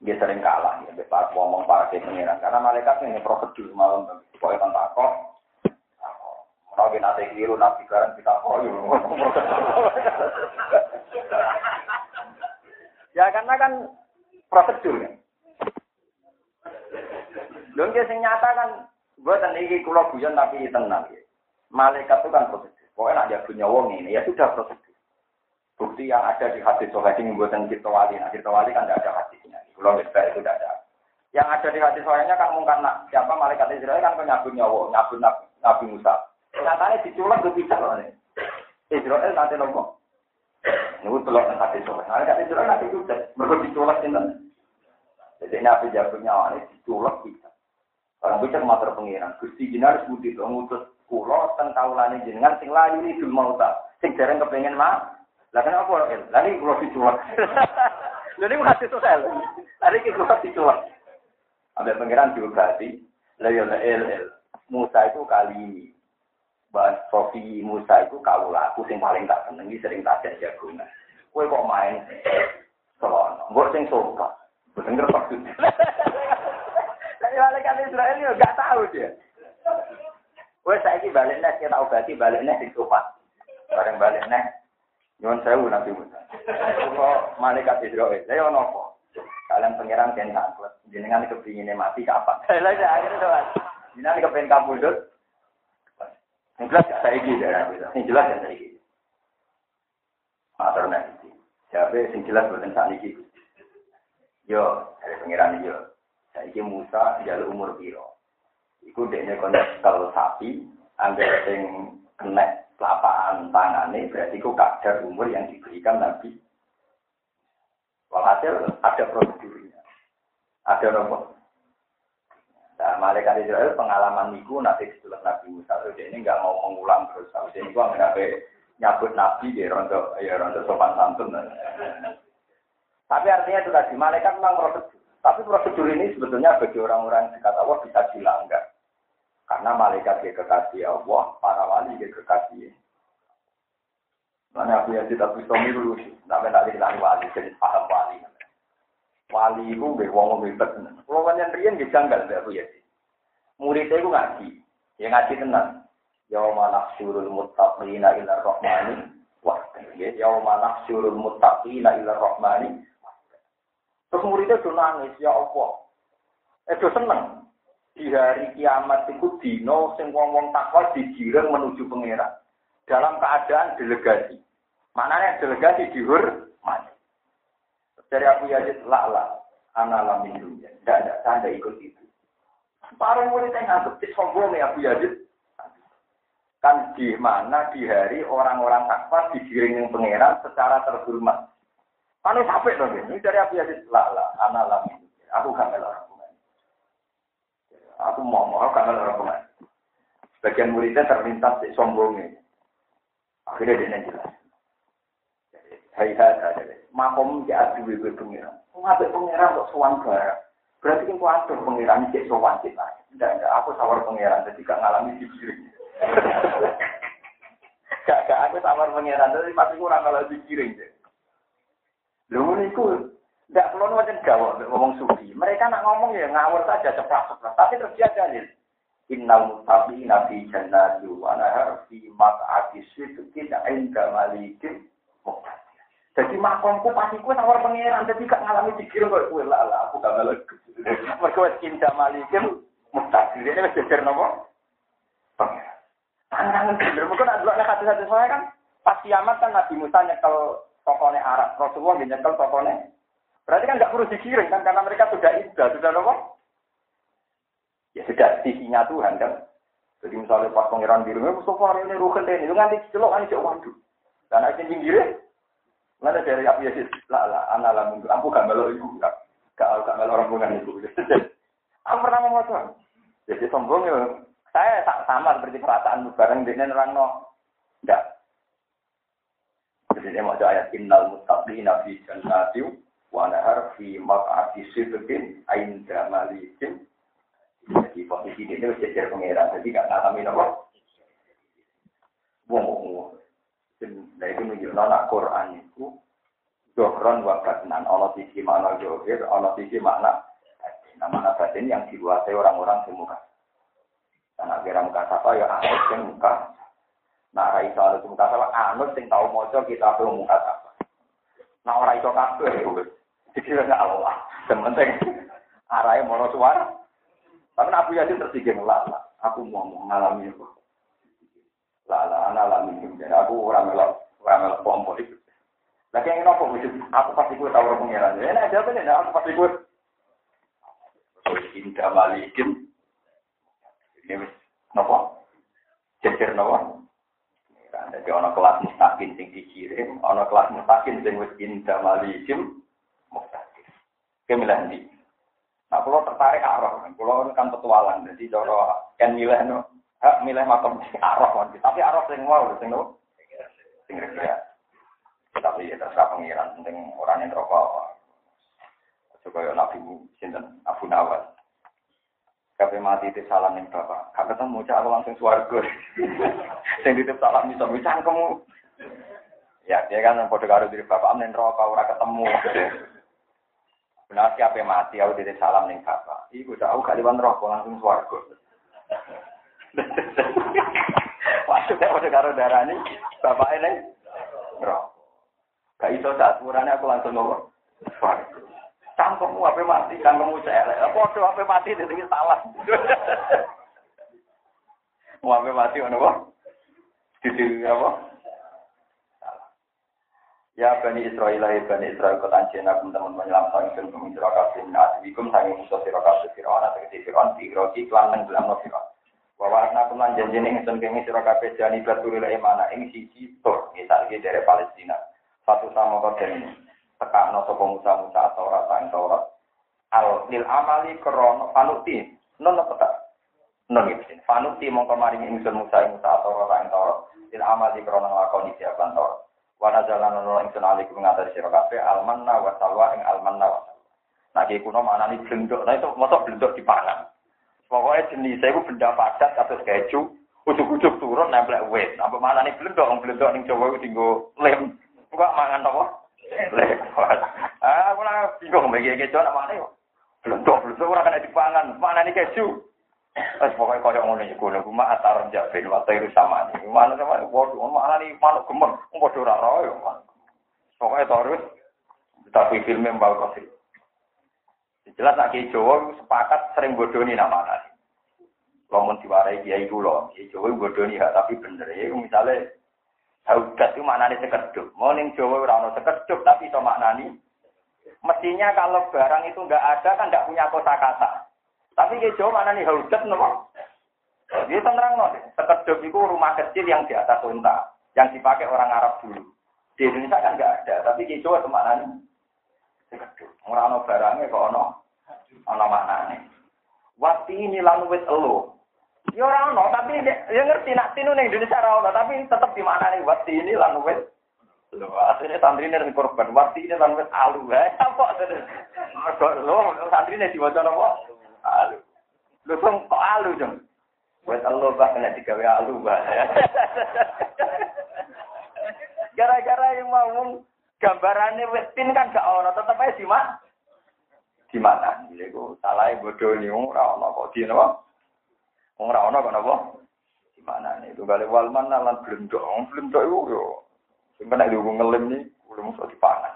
dia sering kalah ya, para ngomong para pengiran. Karena malaikat ini prosedur malam, pokoknya kan takut. Kalau nanti keliru, sekarang kita kok, ya karena kan prosedur ya. Dia nyata kan Buatan ini kalau guyon tapi tenang ya. Malaikat itu kan prosedur. Pokoknya nak jago wong ini ya sudah prosedur. Bukti yang ada di hadis sohail ini buatan kita wali. Nah, kita wali kan tidak ada hadisnya. Kalau kita itu tidak ada. Yang ada di hadis sohailnya kan mungkin nak siapa malaikat Israel kan penyabun nyawa, nyabun nabi, Musa. Nyatanya diculak ke bisa loh nih. Israel nanti nopo. Ini telok hadis sohail. Malaikat Israel nanti itu mereka diculak ini. Jadi nabi jabun nyawa ini diculak bisa. Orang bisa matur pengiran. Gusti jinar budi to ngutus kula teng kaulane jenengan sing layu ini dul mauta. Sing jarang kepengen mah. Lah kenapa el? Lah iki kula diculak. Lha niku hati sosial. Lah iki kula diculak. Ada pengiran diobati. Lah ya el el. Musa itu kali ini. Bahas Sofi Musa itu kaula aku sing paling tak senengi sering tak jagungan. Kowe kok main selon. Mbok sing sopan. Bener maksudnya. Tapi malaikat Israel ya gak tahu dia. Wes saiki balik nek kita obati balik nek di sopan. Bareng balik nek nyuwun sewu nanti Musa. Kok malaikat Israel, saya ono apa? Kalian pangeran kan takut. Jenengan kepinginnya mati kapan? Lah ya akhirnya doan. Jenengan kepengin kabudut. Yang jelas gak saiki ya. Yang jelas ya saiki. Matur nek iki. Siapa sing jelas boten sakniki. Yo, dari pangeran yo. Saiki Musa jalur umur piro. Iku dekne kon kalau sapi, angger sing kena lapaan tangane berarti iku kadar umur yang diberikan Nabi. Walhasil ada prosedurnya. Ada nomor. Nah, malaikat Israel pengalaman niku nanti setelah Nabi Musa itu ini nggak mau mengulang terus. Tapi ini gua nggak nyabut Nabi di rondo ya rondo sopan santun. Tapi artinya itu tadi malaikat memang prosedur. Tapi prosedur ini sebetulnya bagi orang-orang yang dekat Allah bisa dilanggar. Karena malaikat dia kekasih Allah, para wali dia kekasih. Mana aku ya tidak bisa miru tapi tak dihilang wali, jadi paham wali. Wali itu gak wong ngomibet. Kalau kalian rian gak janggal aku ya. Muridnya itu ngaji, ya ngaji tenang. Yauma nahsyurul muttaqina ila rahmani wah, yauma nahsyurul muttaqina ila rahmani Terus muridnya tuh nangis, ya Allah. Eh, tuh seneng. Di hari kiamat itu dino sing wong-wong takwa digiring menuju pangeran. Dalam keadaan delegasi. Maknanya delegasi dihur mati. Dari Abu Yazid, lala, anak dunia. Tidak ada, saya ikut itu. Para muridnya nganggep, sombong ya Abu Yazid. Kan di mana di hari orang-orang takwa digiring pangeran secara terhormat. Kalau sampai dong ini dari Abu Yazid lah lah, anak lami. Aku melok Aku mau mau gak melok Sebagian muridnya terlintas di sombongnya. Akhirnya dia jelas. Hai hai hai. Makom ya adu ibu pengiran. Ngabek pengiran kok barang. Berarti kan kuatur pengiran cek sowan kita. Tidak, tidak. Aku sawar pengiran, jadi gak ngalami dikiring. gak, gak. Aku sawar pengiran, tapi pasti kurang kalau dikiring. Lho niku ndak perlu macam gawa ngomong sufi. Mereka nak ngomong ya ngawur saja cepat cepat. Tapi terus dia dalil. innal muttaqina fi jannati wa nahar fi maq'adi sidqin 'inda malikin. Jadi makomku pasti ku tawar pangeran dadi gak ngalami dikirim kok kowe lah aku gak melek. Mergo wis inda malikin muqtadir. Ini wis jejer napa? Pangeran. Tangan bener. Mergo nek delok hati-hati saya kan pas kiamat kan Nabi Musa nyekel tokonya Arab. Rasulullah nyekel tokonya. Berarti kan nggak perlu dikirim kan karena mereka sudah indah, sudah apa? Ya sudah sisinya Tuhan kan. Jadi misalnya pas pangeran biru, eh Mustafa hari ini ruhen ini, itu nanti celok cek waduh. Dan aja pinggirnya, mana dari api ya lah lah, anak lah minggu, aku gak melok ibu, gak gak gak melok rombongan ibu. Aku pernah ngomong tuh, jadi sombong ya. Saya tak sama seperti perasaan bareng dengan orang no, enggak. Jadi dia mau ayat innal muttaqina fi wa nahar fi maq'adi sidqin 'inda malikin jadi posisi ini harus jajar pengeran, jadi gak ngalami nopo. Wong wong Nah itu menunjuk nona Quran itu Dohron wa batnan, ono sisi makna johir, ono sisi makna mana batin yang dikuasai orang-orang semuka. Karena kira muka sapa ya anut yang muka. Nah rai soal muka sapa anut yang tahu mojo kita perlu muka sapa. Nah orang itu kabeh, dikira Allah. Sementing arahnya mono suara. Tapi Abu Yasin tertiga lah, aku mau mengalami itu. Lah lah, anak alami itu. Aku orang melok, orang melok kelompok itu. Lagi yang nopo wujud, aku pasti gue tahu orang pengiran. Ya, nah, jawab ini, aku pasti gue. Indah malikin. Ini wis, nopo? Jejer nopo? Jadi ono kelas mustaqim sing dikirim, ono kelas mustaqim sing wis indah malikin. Kemilah ini. Nah, kalau tertarik arah, kalau kan petualang, jadi cara kan milih no, hak milih makam arah tapi arah sing wow, sing no, sing kira. Tapi ya terserah pengiran, penting orang yang rokok. Coba ya Nabi Sinten Abu Nawas. Kafe mati itu salam yang bapak. Kak ketemu cak langsung suarga. Sing ditip salam bisa bisa kamu. Ya dia kan podo karo diri bapak amen rokok ora ketemu. Benar siapa mati, aku tidak salam bapak. Ibu tak aku kalian rokok langsung suarga. Waktu saya udah karo darah ini, bapak ini rokok. Gak iso saat murahnya aku langsung ngomong suarga. Cangkemmu apa mati, cangkemmu celek. Podo apa mati, ini salah. Mau apa mati, apa? Jadi apa? Ya Bani Israel, ya Bani Israel, kota Anjena, teman-teman menyelam ingsun kumi sira kabeh minasikum sange musuh sira kabeh Firaun atau kete Firaun diroki klan nenggelam no Firaun. Bahwa anak kulan janjine ingsun kemi sira kabeh jani baturil emana ing siji tur misal iki dari Palestina. Satu sama koden tekakno sapa Musa Musa atau rasa Taurat. Al lil amali krono panuti non apa non iki. Panuti mongko maring ingsun Musa Musa atau rasa Taurat. Lil amali krono nglakoni siapan Taurat. Wana jalan nono ingsun alikum ngatasi sira kabeh almanna wa salwa ing almanna wa salwa. Ki kuno maknane blendok, nah itu mosok blendok dipangan. Pokoknya jenis itu benda padat atau keju, ujuk-ujuk turun nempel wet. Apa mana nih blendok, blendok ning Jawa itu tinggal lem. Enggak mangan apa? Lem. Ah, aku lah bingung bagi keju nak mana yo. Blendok, blendok ora kena dipangan. Mana nih keju? Wes pokoknya kaya ngono iku lho, kuma atar jabin wa tairu sama ni. Mana sama waduh, mana nih manuk gemer, padha ora ora yo. Terus tapi filmnya mbak kasih. Jelas nak Jawa sepakat sering bodoni nama nasi. Kalau diwarai dia itu loh, Jawa bodoni hak tapi bener ya. Misalnya haudat itu maknanya sekedup. Mau ning Jawa ora sekedup tapi itu maknani. Mestinya kalau barang itu nggak ada kan nggak punya kosakata. Tapi ke Jawa mana nih haudat nopo? Dia tenang no, sekedop itu rumah kecil yang di atas unta, yang dipakai orang Arab dulu. Di Indonesia kan nggak ada, tapi ke Jawa ke mana nih? Sekedop. Orang barangnya kok ono, ono mana nih? Waktu ini lalu wet elo. Ya orang ono, tapi ya ngerti nak tinu nih Indonesia orang tapi tetap di mana nih? Waktu ini lalu wet Loh, akhirnya santri ini korban. Waktu ini lalu wet alu. Apa? Loh, santri ini diwajah? Alu. Lu kok kok alu dong? Buat Allah bah kena digawe alu bah. Gara-gara yang mau gambarannya wetin kan gak ono, tetep aja di mana? Di mana? Iku salah bodoh nih ora ono kok di napa? Ora ono kok napa? Di mana nih? Itu kali wal mana lan blendok. Blendok itu yo. Sing kena dihukum ngelim nih, udah musuh dipangan.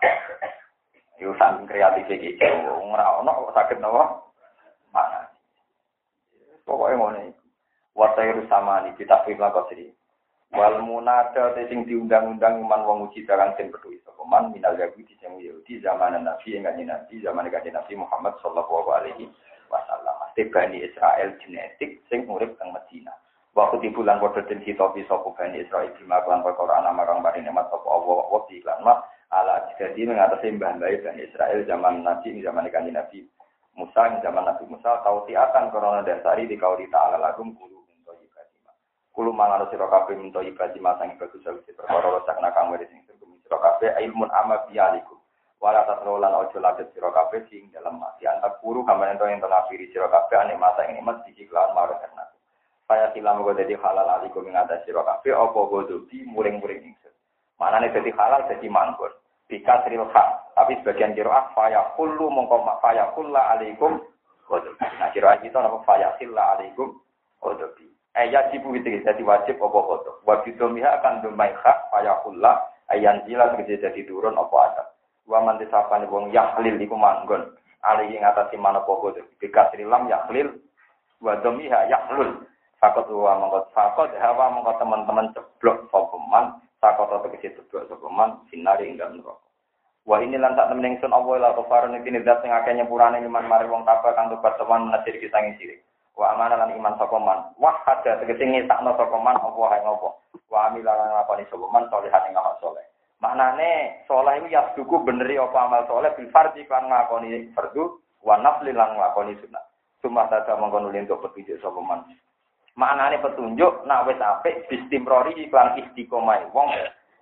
Yo saking kreatif iki. Ora ono kok saged napa? Pokoknya ngono iki. Wasairu sama nih kita firman kau sendiri. Wal munada sing diundang-undang iman wong uji barang sing peduli sapa man minal yahudi sing Yahudi zaman Nabi yang Nabi zaman kanjeng Nabi Muhammad sallallahu alaihi wasallam. Mesti Bani Israel genetik sing urip teng Medina. Waktu di bulan padha den hitopi sapa Bani Israel bima lan perkara ana marang mari nikmat sapa Allah wa di lan ma ala jadi mengatasi mbah mbah Bani Israel zaman Nabi zaman kanjeng Nabi Musa zaman Nabi Musa tau tiatan korona dasari di kauli ta'ala lagum kulu Kulo mangan sira kabeh minta ibadah masang bagus sawise perkara rasakna kamu sing sing sira kabeh ilmun ama bialikum. Wala tasrolan ojo ladet sira kabeh sing dalam mati antar guru kamane ento ento ngafiri sira kabeh ane masa ini mas iki kelan marang karena. Saya silam go dadi halal alikum ing atas sira kabeh apa godobi muring-muring ingsun. Manane dadi halal dadi manggon. Bika tril hak. Tapi sebagian kira faya kullu mongko faya kulla alaikum godobi. Nah kira kita napa faya silla alaikum godobi. Ayat ibu itu jadi wajib apa foto. Wajib domiha akan domai hak payakullah ayan jila terjadi jadi turun apa ada. Wa manti sapane wong yahlil iku manggon. Ali ing atasi mana pokok Bika silam yahlil wa domiha yahlul. Fakot wa mongkot fakot hawa mongkot teman-teman ceblok sopeman. Sakot atau kesi ceblok sopeman. Sinari dalam rokok. Wah ini lantak temen ingsun Allah la ghafarun iki nizat sing akeh nyepurane iman mari wong tabah kang tobat teman menasir kita ngisiri wa amanah lan iman sapa man wah ada tegese ngetakno sapa man apa hae ngopo wa amila lan ngakoni sapa man salihan ing amal saleh maknane saleh iku yasduku beneri apa amal saleh bil fardhi kan ngakoni fardu wa nafli lan ngakoni sunah cuma tata mongko nuli untuk petunjuk maknane petunjuk nak wis apik bistimrori iklan istiqomah. Wong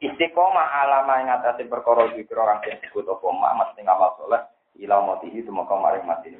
istiqomah alama ing atase perkara iki kira kang disebut apa mak mesti ngamal saleh ila mati itu maka maring mati